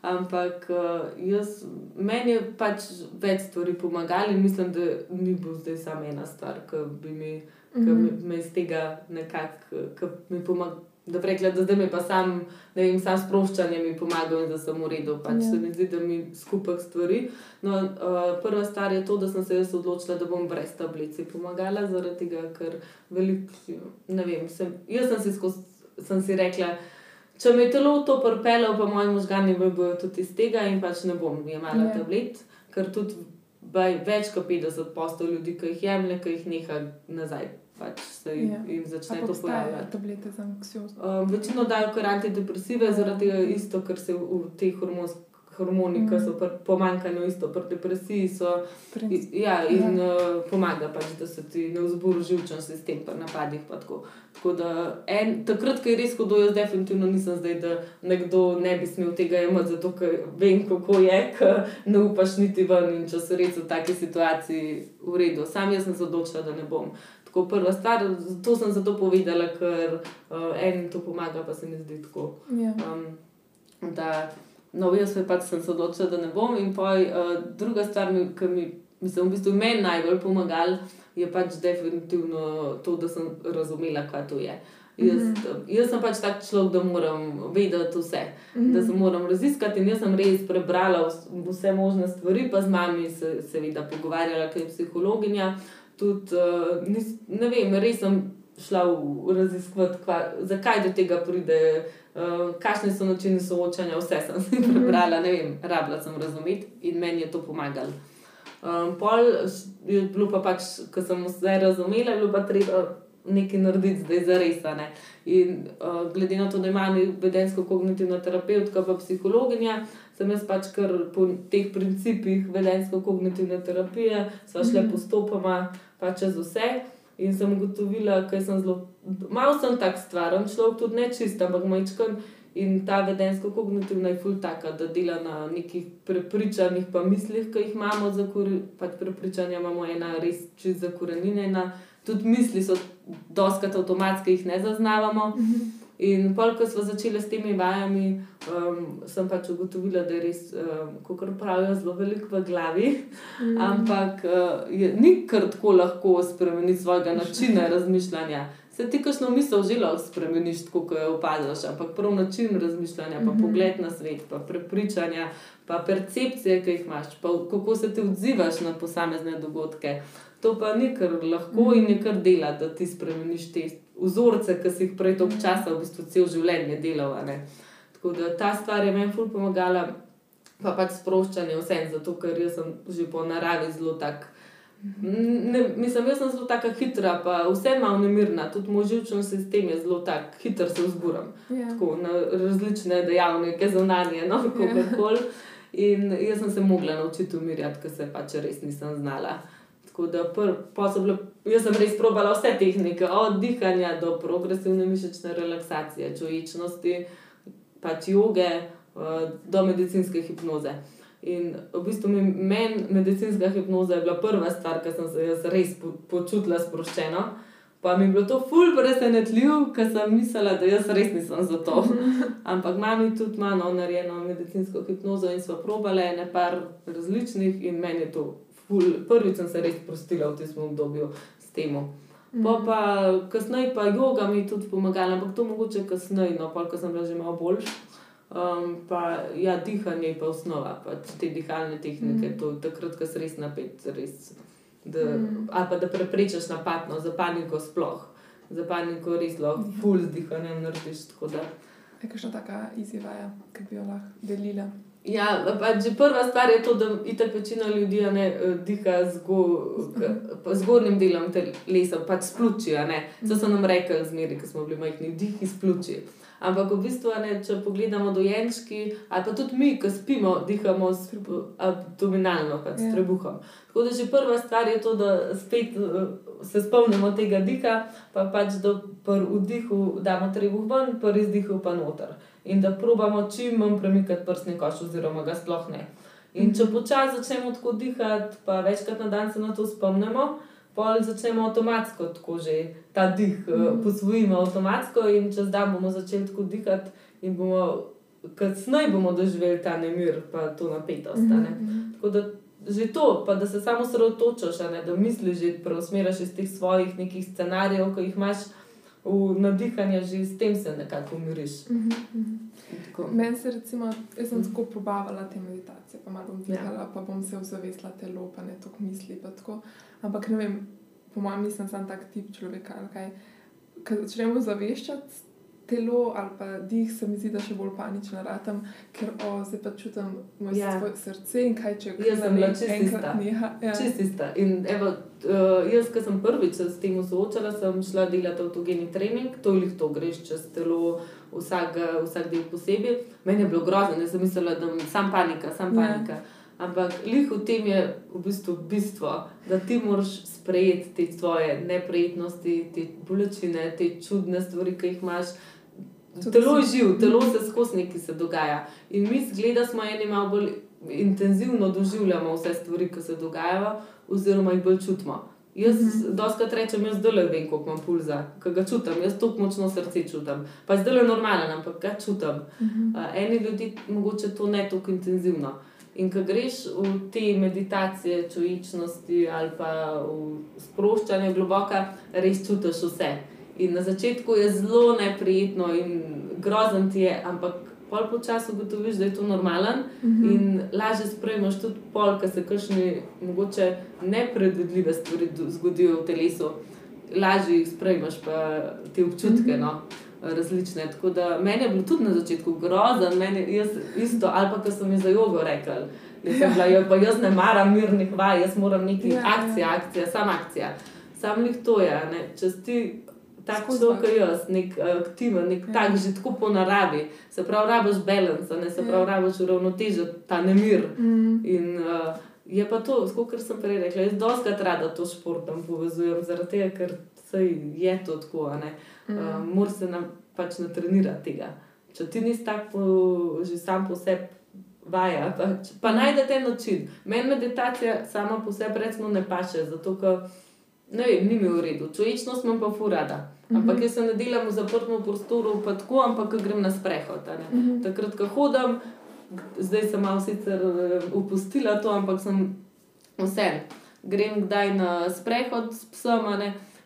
B: Ampak uh, jaz, meni je pač več stvari pomagalo in mislim, da ni bil zdaj samo ena stvar, ki bi mi, ki
A: Mhm.
B: mi, me iz tega nekako, ki mi pomaga. Da bi rekla, da zdaj mi pa sam, ne vem, sam sproščanje mi pomaga in da sem v redu. Pač
A: Ja.
B: se mi zdi, da mi skupek stvari. No, uh, prva stvar je to, da sem se jaz odločila, da bom brez tablic pomagala, zaradi tega, ker veliko, ne vem, sem, jaz sem si, skozi, sem si rekla, če me je telo to prpelo, pa moji možgani bojo tudi iz tega in pač ne bom jemala
A: Ja.
B: yeah. tablet, ker tudi baj, več kot 50 postov ljudi, ki jih jemlje, ki jih neha nazaj, pač se jim,
A: Ja.
B: jim začne to pojavljati.
A: tablete za anksioznost?
B: Um, večino dajo kar antidepresive, zaradi tega isto, ker se v, v teh hormonskih hormoni, mm. ki so pri pomankanju, isto pri depresiji. So, ja, in ja. Uh, pomaga pač, da se ti ne vzburi živčen sistem pri napadih. Tako. Tako da, en, takrat, ko je res hudo, jaz definitivno nisem zdaj, da nekdo ne bi smel tega imeti, zato ker vem, kako je, ker ne upaš niti ven in če se res v taki situaciji v redu. Sam jaz sem se odločila, da ne bom. Tako prva stvar, to sem zato povedala, ker uh, enim to pomaga, pa se mi zdi tako.
A: Ja.
B: Um, da, no, jaz pač sem se odločila, da ne bom. In pa uh, druga stvar, ki mi, mislim, v bistvu meni najbolj pomagala, je pač definitivno to, da sem razumela, kaj to je. Jaz, mm -hmm. jaz sem pač tak človek, da moram vedeti vse, mm -hmm. da se moram raziskati. In jaz sem res prebrala vse možne stvari, pa z mami se seveda pogovarjala, ker je psihologinja. Tudi, uh, nis, ne vem, res sem šla v raziskovati, zakaj do tega pride, uh, kakšni so načini soočanja. Vse sem si mhm. prebrala, ne vem, rabila sem razumeti in meni je to pomagalo. Um, pol je bilo pa pač, ko sem vse razumela, je bilo pa treba nekaj narediti, zdaj za res. In uh, glede na to, da imam vedensko-kognitivna terapeutka, pa psihologinja, sem jaz pač kar po teh principih vedensko-kognitivne terapije, sva šla mm -hmm. postopoma pač čez vse. In sem ugotovila, da sem zelo, malo sem tak stvaren človek, tudi ne čist, ampak majčkan. In ta vedensko-kognitivna je ful taka, da dela na nekih prepričanjih, pa mislih, ki jih imamo, pač prepričanja imamo ena res čist zakorenjena tudi misli so doskrat avtomatske, jih ne zaznavamo. In pol, ko smo začeli s temi vajami, um, sem pač ugotovila, da je res, um, kot pravijo, zelo veliko v glavi. Mm. Ampak uh, je, ni kar tako lahko spremeniti svojega načina razmišljanja. Se ti, kajšno misel, že lahko spremeniš, tako kot jo opazuješ, ampak prav način razmišljanja, pa mm -hmm. pogled na svet, pa prepričanja, pa percepcije, ki jih imaš, pa kako se ti odzivaš na posamezne dogodke. To pa ni kar lahko in je kar dela, da ti spremeniš te vzorce, ki si jih prej toliko časa, v bistvu cel življenje delal. Tako da ta stvar je meni ful pomagala, pa pač sproščanje vsem, zato ker sem že po naravi zelo tak. Ne, mislim, jaz sem zelo tako hitra, pa vse malo nemirna, tudi moj živčni sistem je zelo tak, hiter se vzburam. Yeah. Ja. Tako na različne dejavnike, zunanje, no, kako yeah. Ja. koli. In jaz sem se mogla naučiti umirjati, ker se pač res nisem znala. Tako da pr, bile, jaz sem res probala vse tehnike, od dihanja do progresivne mišične relaksacije, čuječnosti, pač joge, uh, do medicinske hipnoze. In v bistvu mi meni medicinska hipnoza je bila prva stvar, ki sem se res po, počutila sproščeno. Pa mi je bilo to ful presenetljivo, ker sem mislila, da jaz res nisem za to. Ampak mami tudi ima no, narejeno medicinsko hipnozo in so probale nekaj različnih in meni je to ful, prvič sem se res prostila v tem obdobju s tem. Pa, mhm. pa kasneje pa joga mi je tudi pomagala, ampak to mogoče kasneje, no, pa ko sem bila že malo boljša. Um, pa ja, dihanje je pa osnova, pa te dihalne tehnike, mm. to je takrat, ko si res napet, res, da, mm. ali pa da preprečiš napad, no, za paniko sploh, za paniko res lahko, ja. full z dihanjem narediš.
A: Je kakšna taka izjava, ki bi jo lahko delila?
B: Ja, že prva stvar je to, da itak večina ljudi ne eh, diha z zgornjim delom telesa, pač spluči. To so nam rekli zmeri, ko smo bili majhni, dih izpluči. Ampak v bistvu, ne, če pogledamo dojenčki, ali pa tudi mi, ki spimo, dihamo abdominalno, pač s ja. trebuhom. Tako da že prva stvar je to, da spet eh, se spomnimo tega diha, pa pač da pri vdihu damo trebuh ven, pri izdihu pa noter in da probamo čim manj premikati prsni koš, oziroma ga sploh ne. In če počasi začnemo tako dihati, pa večkrat na dan se na to spomnimo, pa začnemo avtomatsko tako že ta dih mm. posvojimo avtomatsko in čez dan bomo začeli tako dihati in bomo. Kasneje bomo doživeli ta nemir, pa to napetost. Mm -hmm. Tako da že to, pa da se samo osredotočaš, da misliš, da preusmeriš iz teh svojih nekih scenarijev, ki jih imaš, v nadihanje, že s tem se nekako umiriš.
A: Mm -hmm. Meni se, recimo, jaz sem tako probavala te meditacije, pa malo bom dihala, ja. pa bom se vzavestila telo, pa ne toliko misli. Ampak ne vem, po mojem, nisem sam tak tip človeka. Ker začnemo zaveščati telo ali pa dih, se mi zdi, da še bolj panično ratam, ker o, zdaj pa čutim moje ja. srce in kaj če
B: jaz sem bila čista. Ja. Čista. In evo, uh, jaz, ki sem prvič s tem soočala, sem šla delati avtogeni trening, to je to, greš čez telo, vsak, vsak del posebej. Meni je bilo grozno, jaz sem mislila, da je sam panika, sam
A: Ja.
B: panika. Ampak lih v tem je v bistvu bistvo, da ti moraš sprejeti te svoje neprijetnosti, te bolečine, te čudne stvari, ki jih imaš. Telo je živ, telo se skozi nekaj se dogaja. In mi zgleda, smo eni malo bolj intenzivno doživljamo vse stvari, ki se dogajajo, oziroma jih bolj čutimo. Jaz mm -hmm. doskrat rečem, jaz zdaj le vem, koliko imam pulza, ki ga čutim, jaz tako močno srce čutim. Pa zdaj le normalen, ampak ga čutim. Mm -hmm. uh, eni ljudje mogoče to ne tako intenzivno. In ko greš v te meditacije, čujičnosti ali pa v sproščanje globoka, res čutiš vse. In na začetku je zelo neprijetno in grozen ti je, ampak pol po času ugotoviš, da je to normalen mm -hmm. in lažje sprejmeš tudi pol, ker se kakšne mogoče nepredvidljive stvari zgodijo v telesu. Lažje jih sprejmeš, pa te občutke. No različne. Tako da meni je bilo tudi na začetku grozen, meni, jaz isto, ali pa kar so mi za jogo rekli. Jaz sem bila, "Ja, pa jaz ne maram mirnih vaj, jaz moram nekaj
A: Ja,
B: ja,
A: ja.
B: akcija, akcija, sama akcija. Sam jih to je, ne. če si ti tak
A: Skozi
B: človek,
A: vaj.
B: kot jaz, nek eh, aktiven, nek
A: Ja.
B: ja. tak, že tako po naravi, se pravi, rabiš balans, ne se
A: Ja.
B: pravi, rabiš uravnotežiti ta nemir.
A: Mm.
B: In uh, je pa to, kot sem prej rekla, jaz doskrat rada to športom povezujem, zaradi tega, ker saj je to tako.
A: Mm.
B: Uh, Moraš se nam pač natrenirati tega. Če ti nisi tak, po, že sam po sebi vaja, pač, pa najdete način. Meni meditacija sama po sebi recimo ne paše, zato ker ne vem, ni mi v redu. Čuječnost imam pa furada. Ampak jaz se ne delam v zaprtem prostoru, pa tako, ampak ko grem na sprehod. ne.
A: Mhm.
B: Takrat, ko hodim, zdaj sem malo sicer eh, opustila to, ampak sem vse. Grem kdaj na sprehod s psom,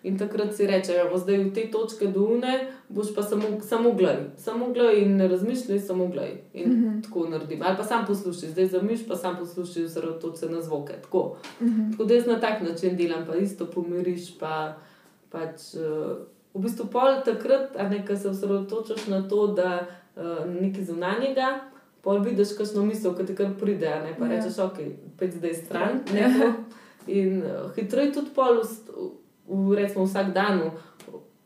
B: in takrat si rečejo, da zdaj v te točke do une, boš pa samo, samo gledaj, samo gledaj in ne razmišljaj, samo gledaj. In mm -hmm. tako naredim. Ali pa sam poslušaj, zdaj zamiš, pa sam poslušaj, osredotoči se na zvoke. Tako.
A: Mhm.
B: Tako da jaz na tak način delam, pa isto pomiriš. Pa, pač, uh, v bistvu pol takrat, ko se osredotočiš na to, da uh, nekaj zunanjega, pol vidiš kakšno misel, ki ti kar pride, ne, pa
A: Ja.
B: rečeš, ok, pet zdaj stran.
A: Ja.
B: Ja. In uh, hitro je tudi pol, v, v, recimo vsak dan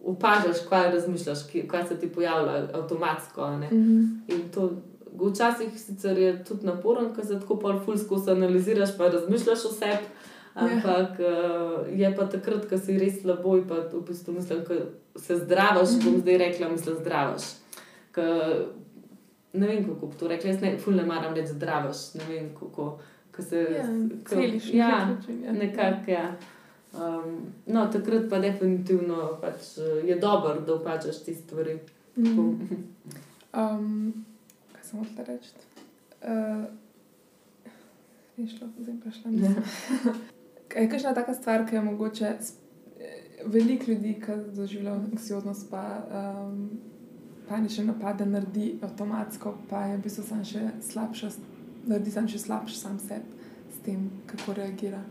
B: opažaš, kaj razmišljaš, ki- kaj se ti pojavlja avtomatsko. ne.
A: Mhm.
B: In to včasih sicer je tudi naporen, ker se tako pol fulsko analiziraš, pa razmišljaš o sebi. Ampak uh, je pa takrat, ko si res slabo, in pa v bistvu mislim, da se zdravaš, bom zdaj rekla, mislim, zdravaš. Ke, ne vem, kako bi to rekla, jaz ne, ful ne maram reči zdravaš, ne vem, kako. Ko se
A: Ja,
B: ko-
A: celiš
B: ja,
A: ja.
B: nekako. Ja. Um, no, takrat pa definitivno pač, eh, je dobro, da opažaš te stvari.
A: Mhm.
B: Tako.
A: Um, kaj sem hotel reči? Uh, je šlo, zdaj pa šla
B: Ja.
A: Je kakšna taka stvar, ki je mogoče eh, veliko ljudi, ki doživljajo anksioznost, pa um, panične napade naredi avtomatsko, pa je v bistvu sam še slabša, naredi sam še slabši sam sebi s tem, kako reagira.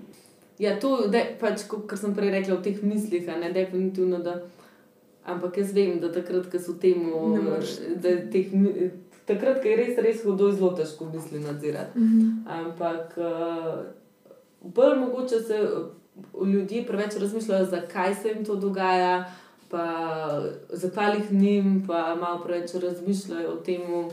B: Ja, to je pač, ko- kar sem prej rekla v teh mislih, ne definitivno. Da, ampak jaz vem, da takrat, ko so temu, da teh, takrat, ko je res, res hudo, zelo težko misli nadzirati.
A: Mhm.
B: Ampak uh, bolj mogoče se uh, ljudje preveč razmišljajo, zakaj se jim to dogaja, pa zakaj jih njim, pa malo preveč razmišljajo o tem, uh,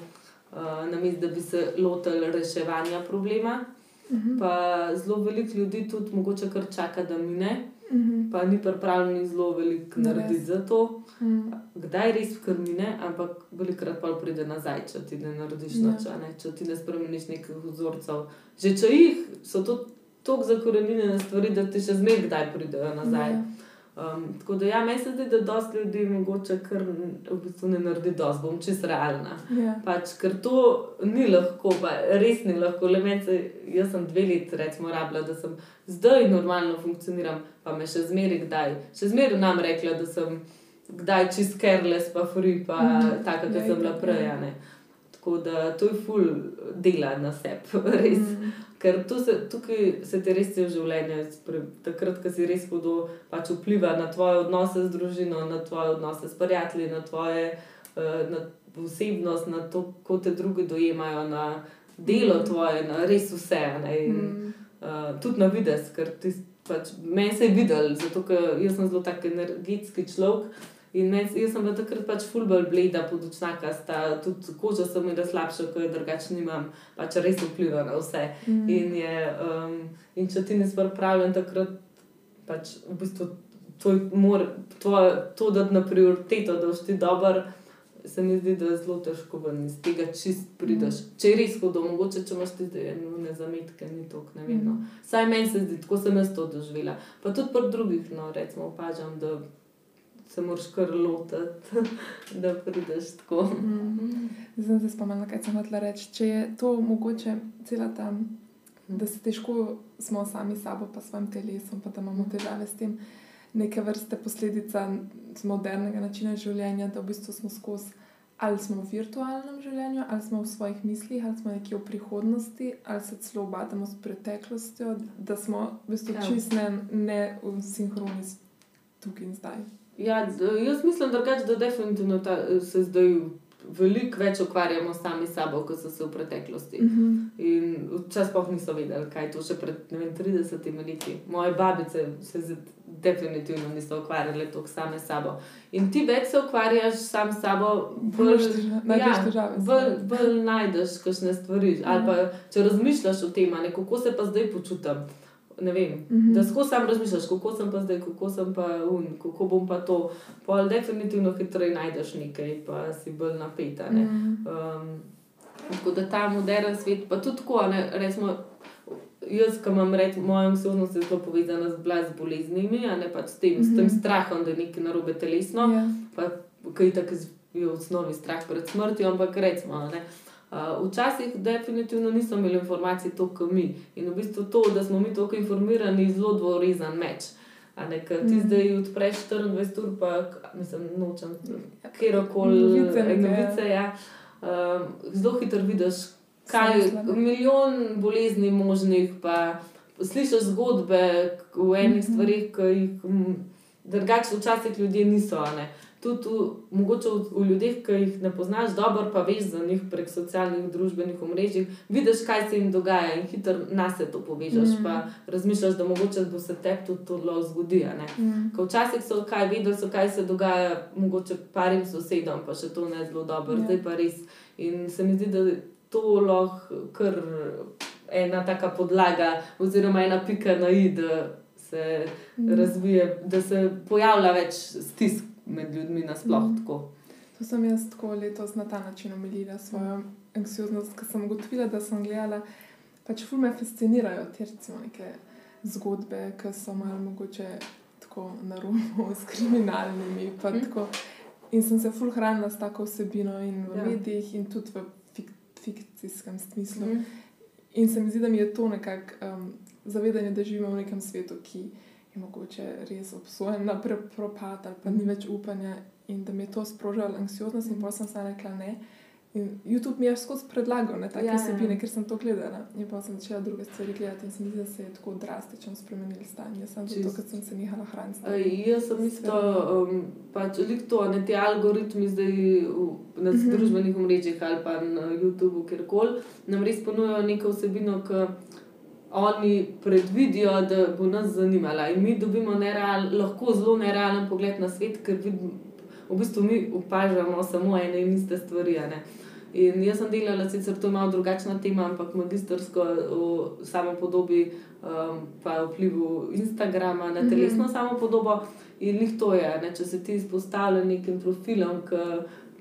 B: namesto da bi se lotili reševanja problema.
A: Mhm.
B: Pa zelo veliko ljudi tudi mogoče kar čaka, da mine,
A: Mhm.
B: pa ni pripravljen zelo veliko narediti za to.
A: Mhm.
B: Kdaj res kar mine, ampak velikrat pa pride nazaj, če ti ne narediš
A: Ja.
B: nič, a ne? če ti ne spremeniš nekih vzorcev. Že če jih so to tako zakorenjene stvari, da ti še zmeraj kdaj pridejo nazaj.
A: Ja.
B: Um, tako da ja, meni se zdi, da dosti ljudi mogoče kar v bistvu ne naredi dosti, bom čist realna.
A: Ja.
B: Pač, ker to ni lahko, pa res ni lahko. Le meni se, jaz sem dve leti, recimo, rabila, da sem zdaj normalno funkcioniram, pa me še zmeraj kdaj. Še zmeraj nam rekla, da sem kdaj čist careless, pa free, pa mm,
A: Mhm.
B: taka, kot
A: Ja,
B: sem bila prej.
A: ja.
B: Tako da to je ful dela na sebi, res.
A: Mhm.
B: Ker se, tukaj se ti res cel življenje, takrat, ko si res hudo, pač vpliva na tvoje odnose z družino, na tvoje odnose s prijatelji, na tvoje eh, na osebnost, na to, kako te drugi dojemajo, na delo
A: Mhm.
B: tvoje, na res vse. in,
A: Mhm.
B: uh, tudi na vides, ker ti pač, meni se je videl, zato ker jaz sem zelo tak energetski človek. In men, jaz sem bila takrat pač fulbol bleda, podočnaka, sta, tudi koža sem imela slabšo, kot je drugače nimam, pač res vpliva na vse. Mm. In, je, um, in če ti ne spravljam takrat, pač v bistvu to, mor, to, to da na prioriteto, da si dober, se mi zdi, da je zelo težko ven iz tega čist prideš. Mm. Če je res hudo, mogoče če imaš ti ene zametke, ni to, ne vem. No. Mm. Saj meni se zdi, tako sem jaz to doživela. Pa tudi pri drugih, no, recimo, opažam, da se moraš kar lotiti, da prideš tako.
A: Mm. Zdaj se spomnim, kaj sem hotel reči. Če je to mogoče cela tam. Da se težko smo sami s sabo, pa s svojim telesom, pa da imamo težave s tem. Neke vrste posledica modernega načina življenja, da v bistvu smo skozi. Ali smo v virtualnem življenju, ali smo v svojih mislih, ali smo nekje v prihodnosti, ali se celo obadamo s preteklostjo, da smo v bistvu ja. čist ne, ne v sinhroni tukaj in zdaj.
B: Ja, jaz mislim, drugač, da definitivno ta, se zdaj veliko več ukvarjamo sami s sabo, kot so se v preteklosti. Uh
A: mhm.
B: -huh. In včasih pa nismo vedeli, kaj to še pred vem, 30 leti. Moje babice se definitivno niso ukvarjale tako same s sabo. In ti več se ukvarjaš sam s sabo,
A: bolj najdeš
B: ja, bolj, bolj najdeš kakšne stvari. Uh -huh. Ali pa mhm. če razmišljaš o tem, kako se pa zdaj počutim ne vem, mm -hmm. da skozi sam razmišljaš, kako sem pa zdaj, kako sem pa un, kako bom pa to. Pa definitivno hitreje najdeš nekaj, pa si bolj napeta. Mm -hmm. um, tako da ta moderen svet, pa tudi tako, ne, resmo, jaz, ki imam reči, moja osebnost je zelo povezana z, z boleznimi, a ne pač s tem, mm -hmm. s tem mhm. strahom, da je nekaj narobe telesno, yeah. Ja. pa kaj je tako v osnovi strah pred smrtjo, ampak recimo. Ne, Uh, včasih definitivno nismo imeli informacij toliko mi. In v bistvu to, da smo mi toliko informirani, zelo dvorezen meč. Ker ti mm. zdaj odpreš 24 ur, pa mislim, nočem kjerkoli novice. Ja. Uh, zelo hitro vidiš, kaj je milijon bolezni možnih, pa slišiš zgodbe v enih mm -hmm. stvarih, ki jih drugače včasih ljudje niso. Ne tudi v, mogoče v, v ljudeh, ki jih ne poznaš dobro, pa veš za njih prek socialnih družbenih omrežij, vidiš, kaj se jim dogaja in hitro nas to povežeš. Mm. Pa razmišljaš, da mogoče bo se tebi tudi to lahko zgodilo. Mm. Včasih so kaj videli, so kaj se dogaja, mogoče parim sosedom, pa še to ne zelo dobro, yeah. Ja. zdaj pa res. In se mi zdi, da to lahko kar ena taka podlaga, oziroma ena pika na i. Se mm. razvije, da se pojavlja več stisk med ljudmi nasplošno. Mm.
A: To sem jaz tako letos na ta način umilila svojo anksioznost, ker sem ugotovila, da sem gledala. Pač ful me fascinirajo te recimo neke zgodbe, ki so malo mogoče tako na robu s kriminalnimi. Mm. In sem se ful hranila s tako vsebino in v ja. medijih in tudi v fik fikcijskem smislu. Mm. In se mi zdi, da mi je to nekako um, zavedanje, da živimo v nekem svetu, ki je mogoče res obsojen na propad ali pa ni več upanja in da mi je to sprožilo anksioznost in pa sem se rekla ne. In YouTube mi je skozi predlagal ne, take ja, vsebine, ja. ker sem to gledala. In pa sem začela druge stvari gledati in se mi zdi, da se je tako drastično spremenil stanje. Sam zato, ker sem se nehala hraniti.
B: Jaz sem isto, um, pač to, ne ti algoritmi zdaj na uh mhm. -huh. družbenih omrežjih ali pa na YouTubu, kjerkoli, nam res ponujajo neko vsebino, ki oni predvidijo, da bo nas zanimala. In mi dobimo nereal, lahko zelo nerealen pogled na svet, ker vidim, v bistvu mi opažamo samo ene in iste stvari. In jaz sem delala, sicer to je malo drugačna tema, ampak magistrsko v samo podobi, um, pa vplivu Instagrama na mhm. telesno mm -hmm. samo podobo. In jih to je, ne? če se ti izpostavlja nekim profilom, ki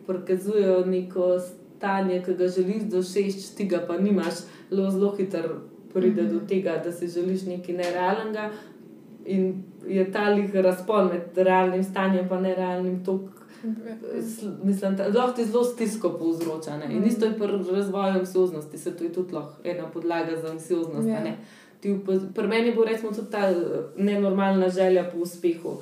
B: prikazujejo neko stanje, ki ga želiš doseči, ti ga pa nimaš, zelo, zelo hitro pride -hmm. do tega, da si želiš nekaj nerealnega. In je ta lih razpon med realnim stanjem in nerealnim tokom. Mislim, da lahko ti zelo stisko povzroča. Ne? In isto je pri razvoju anksioznosti, se to je tudi lahko ena podlaga za anksioznost. Yeah. Ja. Pri meni bo recimo tudi ta nenormalna želja po uspehu.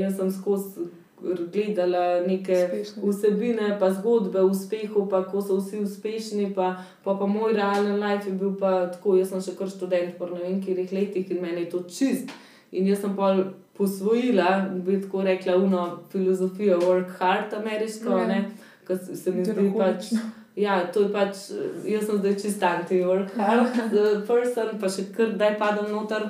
B: Jaz sem skozi gledala neke Uspešne. vsebine, pa zgodbe o uspehu, pa kako so vsi uspešni. Pa, pa, pa moj realen life je bil pa tako, jaz sem še kar študent, po ne vem, kjerih letih in meni je to čist. In jaz sem pa posvojila, bi tako rekla, uno filozofijo work hard, ameriško, ja. ki se mi zdi pač. Ja, to je pač, jaz sem zdaj čist anti-work hard person, pa še kar daj padem noter.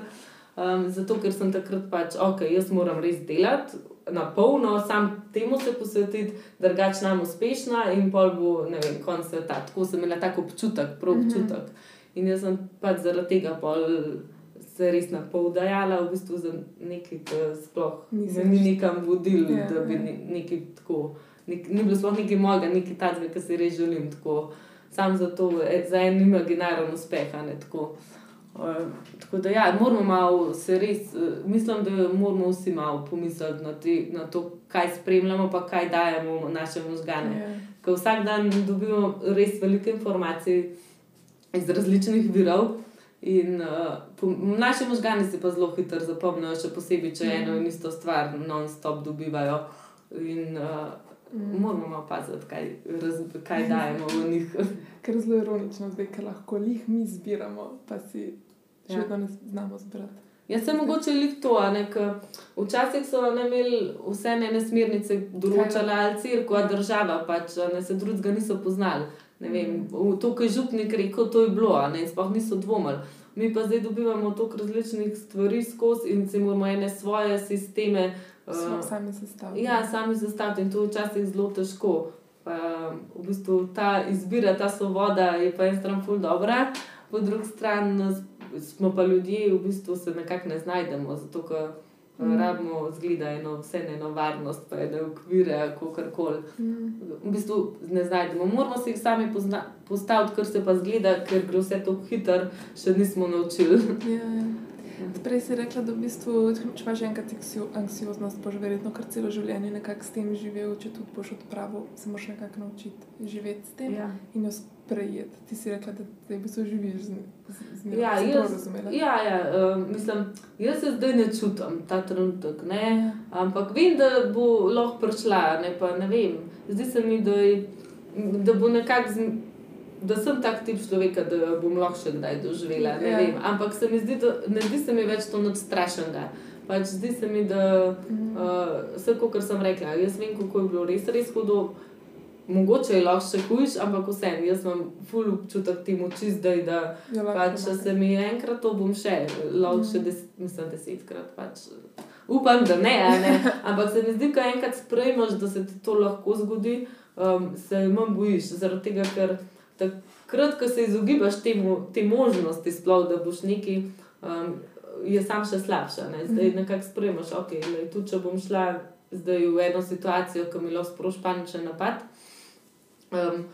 B: Um, zato, ker sem takrat pač, ok, jaz moram res delati na polno, sam temu se posvetiti, drugače nam uspešna in pol bo, ne vem, konc sveta. Tako sem imela tako občutek, prav
A: Mhm.
B: občutek. Mm -hmm. In jaz sem pač zaradi tega pol se res na pol dajala, v bistvu za nekaj, ki sploh
A: Nisi
B: me ni nekam vodil,
A: Ja,
B: ja, da bi
A: ja.
B: ne- nekaj tako. Nek, ni bilo sploh nekaj mojega, nekaj takega, kar si res želim. Tako, sam za to, e, za en imaginaren uspeh. a ne, Tako, uh, tako da, ja, moramo malo se res, uh, mislim, da moramo vsi malo pomisliti na, te, na to, kaj spremljamo, pa kaj dajemo naše možgane.
A: Ja.
B: Ker vsak dan dobimo res veliko informacij iz različnih virov. In uh, po- naši možgani si pa zelo hitro zapomnijo, še posebej, če
A: Mhm.
B: eno in isto stvar non-stop dobivajo. In uh,
A: Mm.
B: moramo malo paziti, kaj, raz, kaj dajemo v njih.
A: Ker je zelo ironično, zdaj, ker lahko jih mi zbiramo, pa si še
B: Ja.
A: vedno ne znamo zbrati.
B: Jaz sem mogoče lik to, včasih so ne imeli vse ene smernice določale ali cirko, a država pač, ne se drugega niso poznali. Ne vem, v to, kar je župnik rekel, to je bilo, ne, in sploh niso dvomili. Mi pa zdaj dobivamo toliko različnih stvari skozi in si moramo ene svoje sisteme. Eh,
A: sami sestavljeni.
B: Ja, sami zastaviti in to je včasih zelo težko. Pa, v bistvu ta izbira, ta svoboda je po eni strani ful dobra, po drugi strani smo pa ljudje, v bistvu se nekako ne znajdemo, zato ker
A: Mm.
B: mm. rabimo zgleda eno vse eno varnost, pa ene okvire, kakorkoli.
A: Mm.
B: V bistvu ne znajdemo. Moramo si jih sami pozna, postaviti, kar se pa zgleda, ker gre vse tako hitro, še nismo naučili.
A: Ja, ja. Prej si rekla, da v bistvu, če imaš enkrat anksio- anksioznost, boš verjetno kar celo življenje nekako s tem živel, če tudi boš odpravil, se moraš nekako naučiti živeti s tem
B: Ja.
A: in jo sprejeti. Ti si rekla, da zdaj v bistvu živiš z, z, z njo.
B: Ja,
A: Sem
B: jaz, ja, ja uh, mislim, jaz se zdaj ne čutim ta trenutek. Ne?
A: Ja.
B: Ampak vem, da bo lahko prišla, ne, pa ne vem. Zdi se mi, da, je- da bo nekako. Da sem tak tip človeka, da bom lahko še kdaj doživela. Ne
A: Ja.
B: vem. Ampak se mi zdi, da ne zdi se mi več to nič strašnega. Pač zdi se mi, da
A: Mm.
B: uh, vse, kot sem rekla, jaz vem, kako je bilo res, res hudo. Mogoče je lahko še hujš, ampak vseeno, jaz imam ful občutek temu čist, da, da
A: lahko
B: pač, če se mi enkrat to bom še, lahko še
A: Mhm.
B: des, mislim, desetkrat. Pač. Upam, da ne, ne. Ampak se mi zdi, da enkrat sprejmeš, da se ti to lahko zgodi, um, se manj bojiš. Zaradi tega, ker takrat, ko se izogibaš temu, te možnosti, sploh, da boš neki, um, je sam še slabša. Ne? Zdaj
A: Mhm.
B: nekako sprejmeš, ok, lej, tudi če bom šla zdaj v eno situacijo, ki mi lahko sproši paničen napad. Um,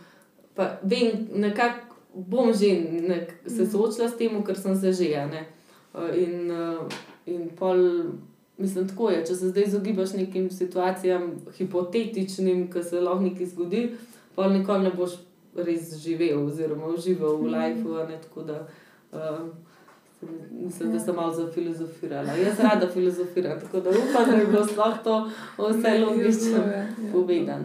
B: pa vem, nekako bom že nek, se
A: Mhm.
B: soočila s tem, ker sem se že. Uh, In, uh, in pol, mislim, tako je. Če se zdaj izogibaš nekim situacijam, hipotetičnim, ki se lahko nekaj zgodi, pol nikoli ne boš res živel, oziroma užival v
A: Mhm.
B: lifeu. da uh, mislim, da
A: Ja.
B: sem malo zafilozofirala. Jaz rada filozofiram, tako da upam, da je bilo sploh to vse logično
A: je, ja.
B: povedano.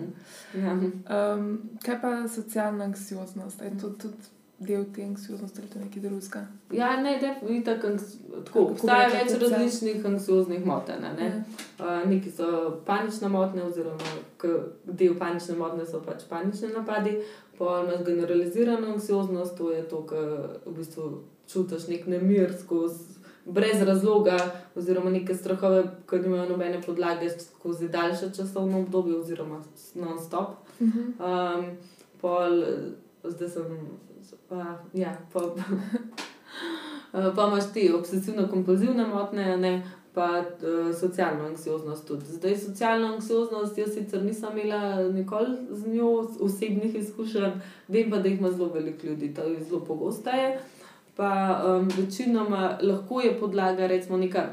B: Ja.
A: Um, kaj pa socialna anksioznost? Je to tudi del te anksioznosti ali to nekaj drugega?
B: Ja, ne, definitivno tako. Obstaja več
A: se-
B: različnih anksioznih motenj. Ne?
A: Ja.
B: Uh, neki so panične motnje, oziroma del panične motnje so pač panični napadi, pa imaš generalizirano anksioznost, to je to, kar v bistvu čutiš nek nemir skozi. Brez razloga, oziroma neke strahove, ki nimajo nobene podlage skozi daljše časovno obdobje, oziroma non-stop.
A: Mhm.
B: Um, pol, zdaj sem, pa, ja, pa, pa imaš te obsesivno-kompulzivne motnje, ne, pa uh, socialno anksioznost tudi. Zdaj, socialno anksioznost, jaz sicer nisem imela nikoli z njo osebnih izkušenj, vem pa, da jih ima zelo veliko ljudi, to je zelo pogosteje. Pa um, večinoma lahko je podlaga, recimo, neka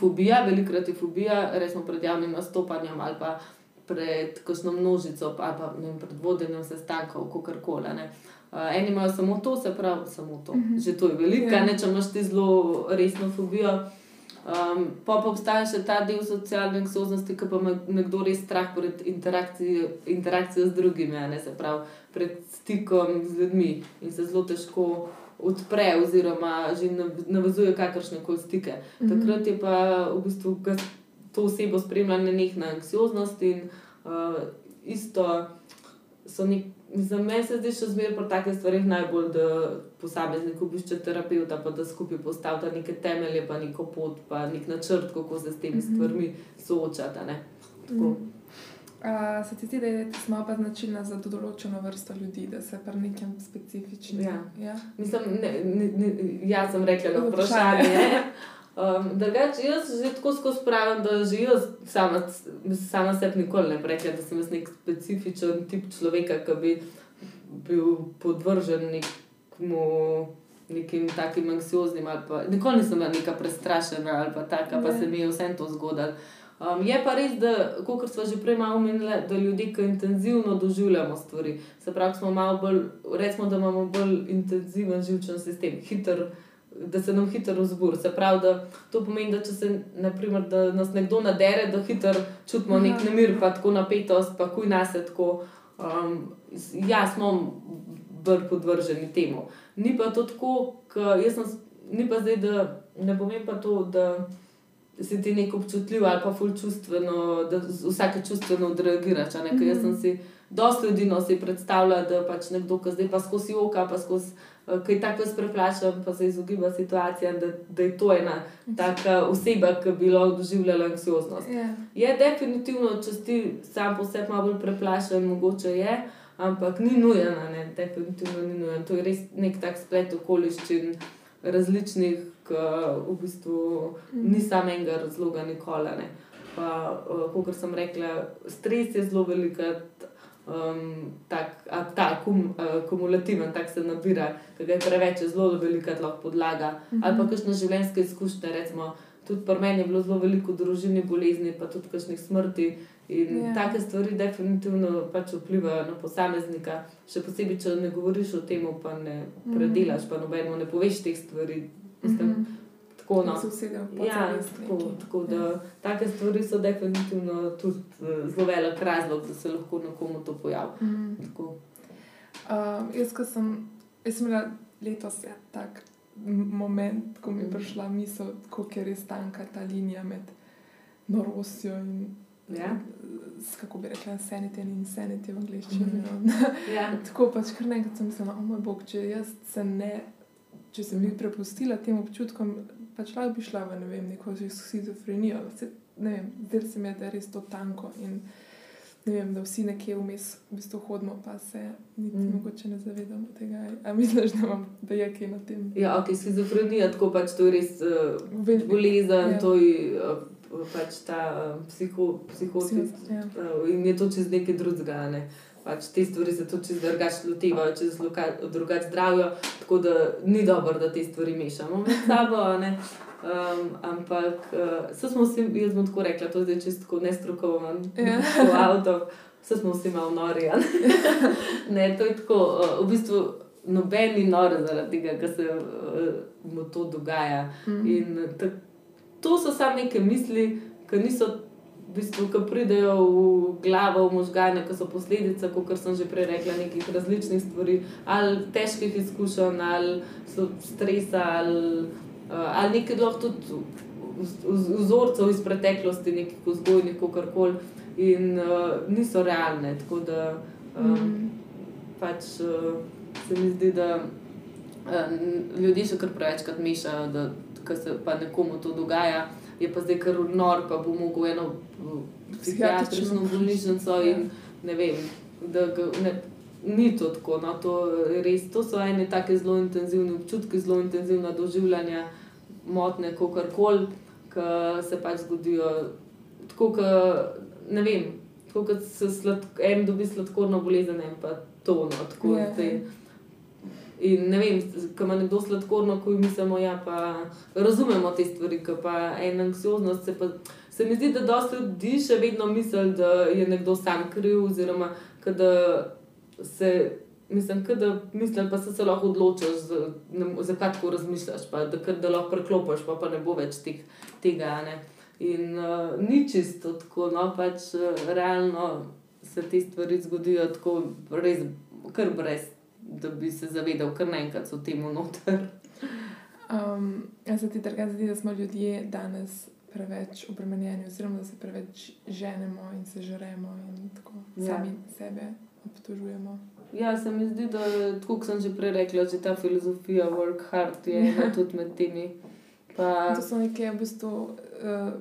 B: fobija, velikrat je fobija, recimo pred javnim nastopanjem ali pa pred kakšno množico, ali pa vem, pred vodenjem sestankov, kako koli. Uh, eni imajo samo to, se pravi, samo to.
A: Mhm.
B: Že to je veliko,
A: Ja.
B: ne, če imaš ti zelo resno fobijo. Um, pa pa obstaja še ta del socialne anksioznosti, ki pa ima nekdo res strah pred interakcijo, interakcijo z drugimi, ne se pravi, pred stikom z ljudmi in se zelo težko odpre, oziroma že nav- navezuje kakršne koli stike.
A: Mhm.
B: Takrat je pa v bistvu to osebo spremlja nenehna anksioznost in uh, isto so nek, Za me se zdi še zmeraj pri takih stvarih najbolj, da posameznik obišče terapeuta, pa da skupaj postavlja neke temelje, pa neko pot, pa nek načrt, kako se s temi
A: Mhm.
B: stvarmi soočata. ne. Tako.
A: A, se ti zdi, da je pa značilna za določeno vrsto ljudi, da se pri nekem specifičnem.
B: Ja.
A: Ja?
B: Mislim, ne, ne, ne, jaz sem rekla na
A: Vprašanje.
B: vprašanje. Um, drugače, jaz že tako skozi pravim, da že jaz sama, sama sebi nikoli ne bi rekla, da sem jaz nek specifičen tip človeka, ki bi bil podvržen nekmu, nekim takim anksioznim. Pa, nikoli nisem bila neka prestrašena ali pa taka, pa
A: Ne.
B: se mi je vse to zgodilo. Um, je pa res, da, kot smo že prej malo omenili, da ljudje, ki intenzivno doživljamo stvari, se pravi, smo malo bolj, recimo, da imamo bolj intenziven živčen sistem, hiter, da se nam hitro vzbur. Se pravi, da to pomeni, da če se naprimer, da nas nekdo nadere, da hitro čutimo
A: Aha.
B: nek nemir, pa tako napetost, pa kuj nas je tako. Um, ja, smo bolj podvrženi temu. Ni pa to tako, ker jaz sem, ni pa zdaj, da ne pomeni pa to, da si ti nek občutljiv ali pa ful čustveno, da vsake čustveno odreagiraš. ne, Ker jaz sem si, dosti ljudi no, si predstavlja, da pač nekdo, ki zdaj pa skozi oka, pa skozi. eh, Kaj tako spreplašam, pa se izogiba situacijam, da, da je to ena taka oseba, ki bi lahko doživljala anksioznost.
A: Ja.
B: Je definitivno, če ti sam po sebi malo bolj preplašen, mogoče je, ampak ni nujen, ne, definitivno ni nujen. To je res nek tak splet okoliščin različnih, ki v bistvu ni samega razloga nikoli. a ne. Pa, kot sem rekla, stres je zelo velik. Um, tak, a, ta kum, uh, kumulativen, tak se nabira, ker je preveč, zelo velika lahko podlaga. Mm -hmm. Ali pa kakšne življenjske izkušnje, recimo, tudi pri meni je bilo zelo veliko družini bolezni, pa tudi kakšnih smrti. In
A: Ja.
B: yeah. take stvari definitivno pač vplivajo na posameznika, še posebej, če ne govoriš o tem, pa ne predelaš, pa nobeno ne poveš teh stvari. Mislim,
A: Mhm.
B: tako, no.
A: Se usedejo v
B: Ja, tako, tako da
A: Ja.
B: take stvari so definitivno tudi eh, zelo velik razlog, da se lahko nekomu to pojavi.
A: Mhm.
B: Tako.
A: Uh, jaz, ko sem, jaz sem imela letos ja, tak moment, ko mi je
B: Mhm.
A: prišla misel, kako je res tanka ta linija med norostjo in
B: Ja.
A: s, kako bi rekla, sanity in insanity v angleščini.
B: Mhm.
A: no.
B: Ja.
A: Tako pač kar nekaj sem mislila, o moj bog, če jaz se ne, če sem jih prepustila tem občutkom, pač lahko bi šla v ne vem, neko schizofrenijo. Zdaj se mi je, da je res to tanko in ne vem, da vsi nekje vmes v bistvu hodimo, pa se niti
B: Mm.
A: mogoče ne zavedamo tega. A misliš, da, imam, da je kaj na tem?
B: Ja, ok, schizofrenija, tako pač to je res uh,
A: Vel-
B: bolezen,
A: Ja.
B: to je uh, pač ta uh, psiho, psihotik.
A: Ja.
B: Uh, in je to čez nekaj drugega. Ne? Pač te stvari se tudi čez drugače lotevajo, loka- drugače zdravijo, tako da ni dobro, da te stvari mešamo med sabo. ne. Um, ampak uh, vse smo vsi, jaz bom tako rekla, to je čisto nestrokovan,
A: Ja.
B: tako avto, vse smo vsi malo nori. Ne? ne, to je tako, uh, v bistvu noben ni nor zaradi tega, ker se uh, mu to dogaja.
A: Mm.
B: In ta, to so samo neke misli, ki niso, v bistvu, ki pridejo v glavo, v možgane, ki so posledica, kot sem že prej rekla, nekih različnih stvari, ali težkih izkušenj, ali so stresa, ali, uh, ali nekaj lahko tudi vz- vz- vzorcev iz preteklosti, nekih vzgojnih, kako koli, in uh, niso realne. Tako da um,
A: Mm.
B: pač uh, se mi zdi, da uh, ljudje še kar prevečkrat mešajo, da se pa nekomu to dogaja, je pa zdaj kar nor, pa bo mogel eno psihiatrično bolnišnico
A: Ja.
B: in ne vem. Da ga, ne, ni to tako, no, to, je res, to so ene tako zelo intenzivne občutki, zelo intenzivna doživljanja, motne, kako koli, ki se pač zgodijo. Tako, ka, ne vem, tako kot se slad, en dobi sladkorno bolezen, en pa to. No, tako,
A: Ja,
B: zdaj. In ne vem, ko ima nekdo sladkorno, ko mislimo, da ja, pa razumemo te stvari, ki pa ena anksioznost. Se, pa, se mi zdi, da dosta ljudi še vedno misli, da je nekdo sam kriv, oziroma da se. Mislim, da misliš, pa se, se lahko odločiš, zakaj tako razmišljaš, pa da, da lahko preklopiš, pa, pa ne bo več teh, tega. Ne? In uh, ni čisto tako, no pač uh, realno se te stvari zgodijo tako, res, kar brez, da bi se zavedal, kar naenkrat so temu noter.
A: Um, a se ti drugače zdi, da smo ljudje danes preveč obremenjeni, oziroma da se preveč ženemo in se žremo in tako
B: Ja.
A: sami sebe obtožujemo?
B: Ja, se mi zdi, da tako kot sem že prej rekla, že ta filozofija work hard je ena tudi med temi. Pa,
A: To so neke v bistvu uh,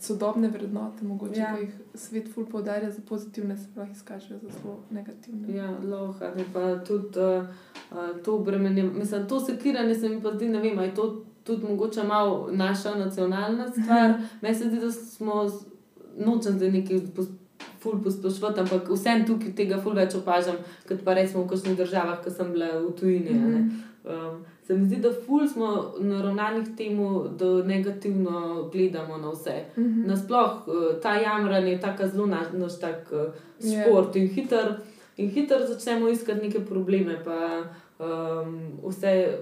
A: sodobne vrednote, mogoče
B: Ja.
A: jih svet ful poudarja za pozitivne, se pa jih izkažejo za zelo negativne.
B: Ja, loha, ne pa tudi uh, uh, to bremenje. Mislim, to sekiranje se mi pa zdi, ne vem, ali je to tudi mogoče malo naša nacionalna stvar. Meni se zdi, da smo, nočem zdaj nekaj ful posplošvati, ampak vsem tukaj tega ful več opažam, kot pa recimo v kakšnih državah, ki sem bila v tujini. a ne. Um, se mi zdi, da ful smo naravnani k temu, da negativno gledamo na vse.
A: Mhm.
B: Nasploh eh, ta jamranje je tako zelo naš, naš tak uh,
A: Ja.
B: šport in hiter. In hitro začnemo iskati neke probleme, pa um, vse.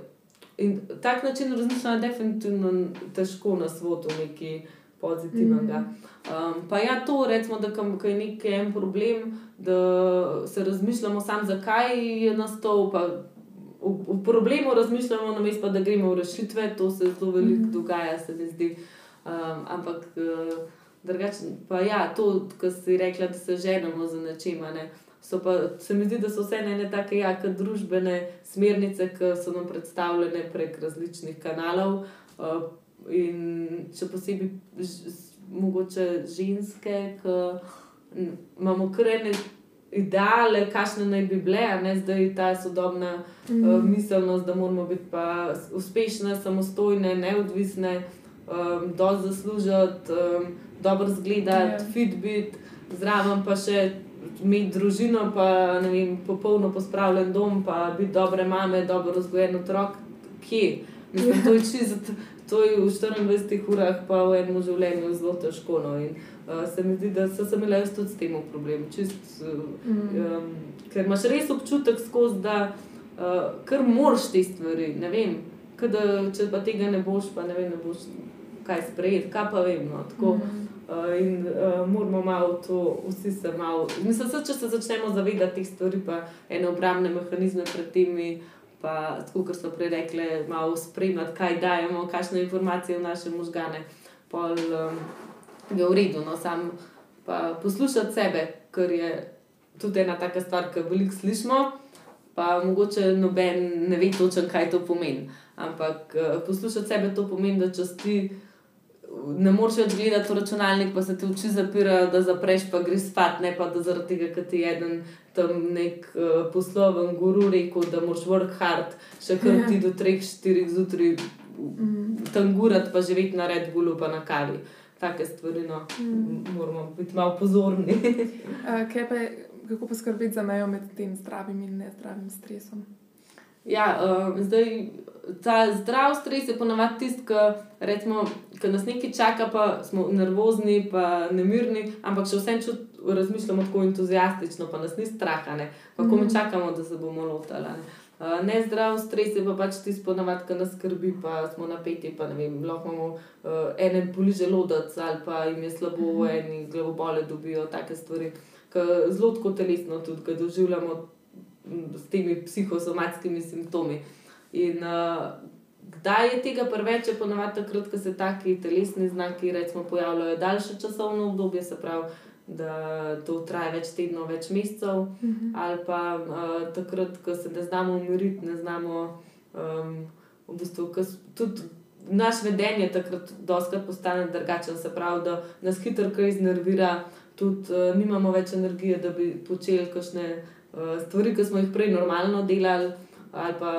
B: In tak način razmišljanja je definitivno težko na svetu, nekaj pozitivnega.
A: Mhm.
B: Um, pa ja, to recimo, da ko je nek en problem, da se razmišljamo sam, zakaj je nastal. Pa v, v problemu razmišljamo, namesto da gremo v rešitve, to se zelo veliko
A: Mhm.
B: dogaja, se mi zdi. Um, ampak uh, drugače, pa ja, to, kar si rekla, da se ženemo za nečem. Ne? So pa, se mi zdi, da so vse ene take jake družbene smernice, ki so nam predstavljene prek različnih kanalov. Uh, in še posebej, mogoče ženske, ki imamo kar ene ideale, kakšne naj bi bile, a ne zdaj ta sodobna
A: Mhm.
B: uh, miselnost, da moramo biti pa uspešne, samostojne, neodvisne, um, dosti zaslužiti, um, dobro zgledati,
A: Ja.
B: yeah. fit biti, zraven pa še imeti družino, pa ne vem, popolno pospravljen dom, pa biti dobre mame, dobro vzgojen otrok. Kje? Mislim, to je čisto. To je v 24 urah, pa v enem življenju zelo težko. No. In, uh, se mi zdi, da se imeli jaz tudi s tem problem. Čist, uh,
A: Mhm.
B: um, ker imaš res občutek skozi, da uh, kar moraš te stvari. Vem, kada, če pa tega ne boš, pa ne, vem, ne boš kaj sprejeti, kaj pa vem. No, tako,
A: Mhm.
B: uh, in uh, moramo malo to, vsi se malo. Mislim, se, če se začnemo zavedati teh stvari, pa ene obrambne mehanizme pred temi. Pa, tako kot smo prej rekli, malo spremljati, kaj dajemo, kakšne informacije v naše možgane, pol um, je v redu. No, sam pa poslušati sebe, ker je tudi ena taka stvar, ki jo veliko slišimo, pa mogoče noben ne ve točno, kaj to pomeni. Ampak uh, poslušati sebe to pomeni, da če ti ne moreš več gledati v računalnik, pa se ti oči zapirajo, da zapreš, pa greš spat, ne pa da zaradi tega, ker ti je eden tam nek uh, posloven guru rekel, da moraš work hard, še kar ti do 3-4 zjutraj
A: Mhm.
B: tangurati, pa živeti na red bulu, pa na kavi. Take stvari, no,
A: Mhm.
B: moramo biti malo pozorni.
A: Uh, kaj pa je, kako poskrbeti za mejo med tem zdravim in nezdravim stresom?
B: Ja, um, zdaj, ta zdrav stres je ponovadi tisti, ki nas nekaj čaka, pa smo nervozni, pa nemirni, ampak še vsem čut, razmišljamo tako entuzijastično, pa nas ni strah, a ne? pa ko mi
A: Mhm.
B: čakamo, da se bomo lotili. Uh, nezdrav stres je pa pač tisti ponovadi, ki nas skrbi, pa smo napeti, pa ne vem, lahko imamo uh, ene boli želodec ali pa jim je slabo, eni glavobole dobijo, take stvari, zelo tako telesno tudi, ki doživljamo s temi psihosomatskimi simptomi. In uh, kdaj je tega preveč, je ponovadi takrat, ko se taki telesni znaki recimo, pojavljajo daljše časovno obdobje, se pravi, da to traja več tednov, več mesecev,
A: Mhm.
B: ali pa uh, takrat, ko se ne znamo umiriti, ne znamo um, v bistvu, tudi. Naš vedenje takrat doskrat postane drugačen, se pravi, da nas hitro kaj iznervira, tudi uh, nimamo več energije, da bi počeli kakšne uh, stvari, ki smo jih prej normalno delali. Ali pa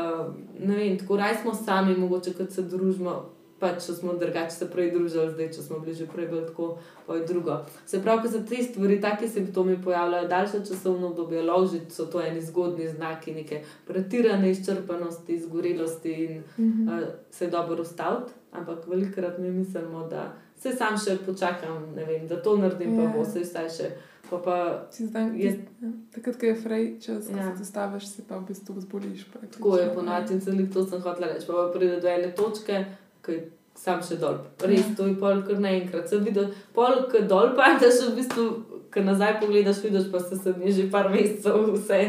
B: ne vem, tako raj smo sami, mogoče kot se družimo. Pa če smo drugače se prej družili, zdaj če smo bili že prej bolj tako, pa je drugo. Se pravi, ko se te stvari, taki simptomi pojavljajo daljše časovno obdobje, ložiti so to eni zgodni znaki, neke pretirane izčrpanosti, izgorelosti in
A: Mhm.
B: uh, se dobro ustaviti. Ampak velikokrat mi mislimo, da se sam še počakam, vem, da to naredim, pa
A: Ja.
B: bo se vsaj še. Pa pa
A: Si zdaj,
B: Je-
A: tist, ja. Takrat, ko je frej čas, ko
B: Ja.
A: se ustaviš, se pa v bistvu zboliš.
B: Tako je ponovadi in celik to sem hotel reči. Pa, pa pride do ene točke, ki sam še dol. Res, to je pol kar naenkrat. Sem videl, pol, ki dol padeš, v bistvu, ki nazaj pogledaš, vidiš pa se sem že par mesecev vse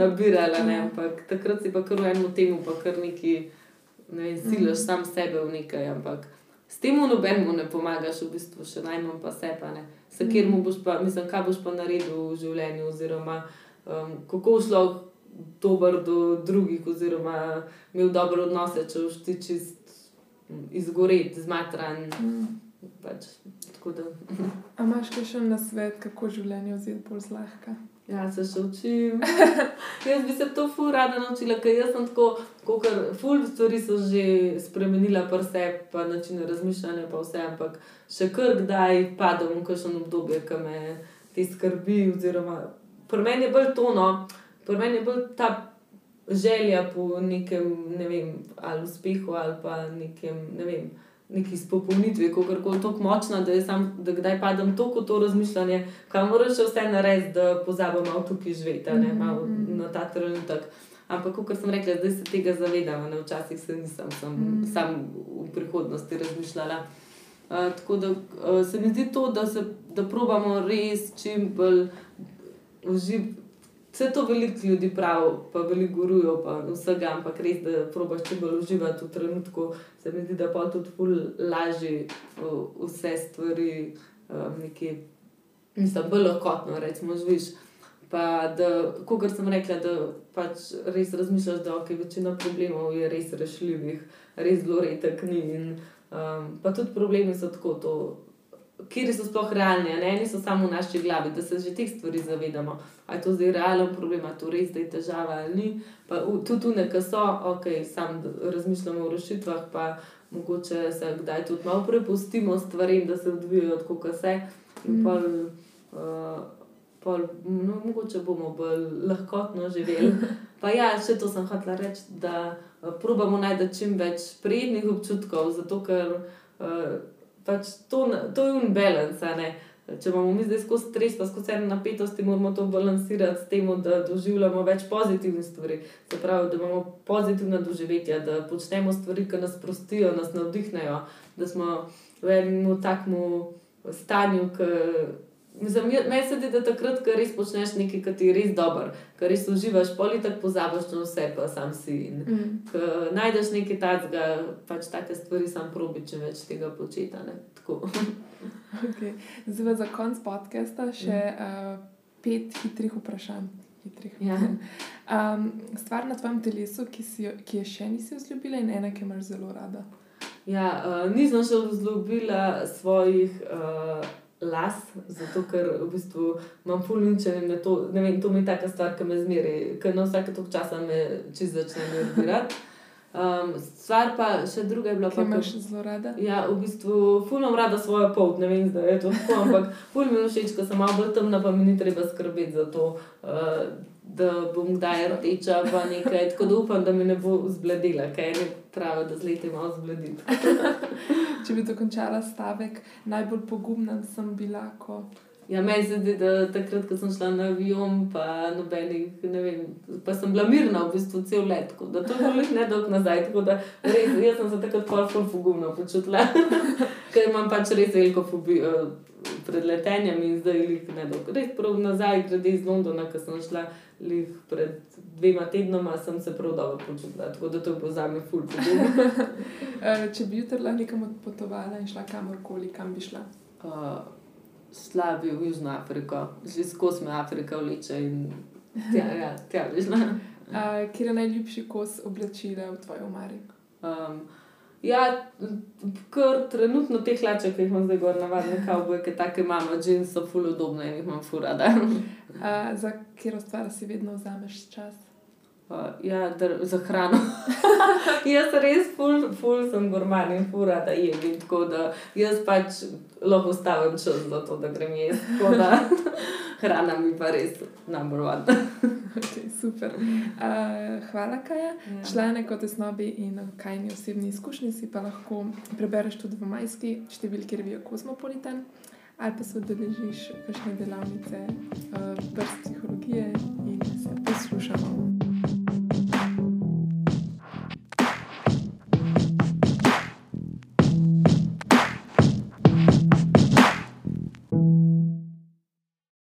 B: nabirala. Ne? Ampak takrat si pa kar v enem temu, pa kar neki, ne vem, silaš sam sebe v nekaj. Ampak s tem nobenemu ne pomagaš, v bistvu še najmanj pa se pa ne. Se kjer mu boš pa, mislim, kaj boš pa naredil v življenju, oziroma um, kako boš lahko dober do drugih, oziroma imel dobre odnose, če už ti čist izgoreti, zmatran. Mm. Pač,
A: A imaš še na svet, kako življenje vzeti bolj zlahka?
B: Ja, se še učim. jaz bi se to ful rada naučila, ker jaz sem tako, kot ful stvari so že spremenila, vse, pa način razmišljanja, pa vse, ampak še kar kdaj padem v kakšno obdobje, ki me te skrbi. Oziroma, pri meni je bolj tono, pri meni je bolj ta želja po nekem, ne vem, ali uspehu, ali pa nekem, ne vem neki spopolnitvi, kako koli tako močna, da, sam, da kdaj padem toliko v to razmišljanje, kaj moraš še vse narediti, da pozabim malo tukaj živeti, ne mhm, malo mhm. na ta trenutek. Ampak, kot sem rekla, zdaj se tega zavedam, ne včasih se nisem, sem mm. sam v prihodnosti razmišljala. Uh, tako da uh, se mi zdi to, da se da probamo res čim bolj uživati. Vse to veliko ljudi pravi, pa veliko gurujo, pa vsega, ampak res, da probaš čim bolj uživati v trenutku, se mi zdi, da pa tudi ful lažje vse stvari, um, neki, mislim, bolj lahkotno, recimo, živiš. Pa, da, kot sem rekla, da pač res razmišljaš, da okay, večina problemov je res rešljivih, res zelo redek ni. In, um, pa tudi problemi so tako. To, kje so sploh realni, ne Eni samo v naši glavi, da se že teh stvari zavedamo. Ali je to zdaj realen problem, ali to res zdaj težava ali ni. Pa tudi tu nekaj so, ok, sam razmišljamo o rešitvah, pa mogoče se kdaj tudi malo prepustimo stvarem, da se odvijajo tako, kot se. In mm. pol, uh, pol, no, mogoče bomo bolj lahkotno živeli. Pa ja, še to sem hotel reči, da uh, probamo najti čim več prijetnih občutkov, zato ker. Uh, pač to, to je un balance. Če imamo mi zdaj skozi stres, pa skozi eno napetost, moramo to balansirati s tem, da doživljamo več pozitivnih stvari. Se pravi, da imamo pozitivna doživetja, da počnemo stvari, ki nas prostijo, nas navdihnejo, da smo v enem takmu stanju, ki Meni se zdi, da takrat, ko res počneš nekaj, kar ti je res dobro, kar res uživaš, poli tako pozabiš na vse, pa sam si. Mm. Najdeš nekaj takega, pač take stvari, sam probi, če več tega početa.
A: okay. Zdaj, za konc podcasta še mm. uh, pet hitrih vprašanj. Hitrih.
B: Ja.
A: Um, stvar na tvojem telesu, ki, si, ki je še nisi vzljubila, in ena, ki imaš zelo rada.
B: Ja, uh, nisem še vzljubila svojih. Uh, las, zato ker v bistvu imam fulminčenje. To, to mi je taka stvar, ki me zmeri, ker na vsake tok časa me čez začne nervirati. Um, stvar pa še druga je bila,
A: da imaš zelo rada.
B: Ja, v bistvu fulmam rada svojo pot, ne vem, da je to tako, ampak fulmin všeč, ko sem malo bolj temna, pa mi ni treba skrbeti za to. Uh, da bom kdaj rdeča, pa nekaj. Tako da upam, da mi ne bo zbledila, ker je pravi, da z leti malo zblediti.
A: Če bi dokončala stavek, najbolj pogumna sem bila. Ko...
B: Ja, meni se zdi, da takrat, ko sem šla na avion, pa nobenih, ne vem, pa sem bila mirna v bistvu cel let, da to je bilo ne dolgo nazaj. Tako da res, jaz sem se takrat pol ful pogumno počutila, ker imam pač res veliko fobijo eh, pred letenjem in zdaj jih ne dolgo. Res prav nazaj, glede iz Londona, ko sem šla lih pred dvema tednoma sem se prav dobro počutila, tako da to je za me ful.
A: Eh, če bi jutri lahko nekam odpotovala in šla kamorkoli, kam bi šla?
B: Uh, šla bi v Južno Afriko, že skozi me Afrika vleče in tja, ja, tja bi šla.
A: Uh, kje je najljubši kos oblačila v tvoji omari?
B: Um, Ja, kar trenutno te hlače, ki jih imam zdaj gor, navadne kavbojke, take imamo, džins so fulodobne in jih imam furada.
A: za katero stvar si vedno vzameš čas?
B: Uh, ja, za hrano. jaz res ful, ful sem gorman in fura, da jem. Tako da jaz pač lahko stavim čas za to, da grem jaz. hrana mi pa res number one.
A: okay, super. Uh, hvala, Kaja. Ja. Članek o tesnobi in kajni osebni izkušnji si pa lahko prebereš tudi v majski številki revije Cosmopolitan ali pa se odeležiš kakšne delavnice uh, brez psihologije in se poslušamo.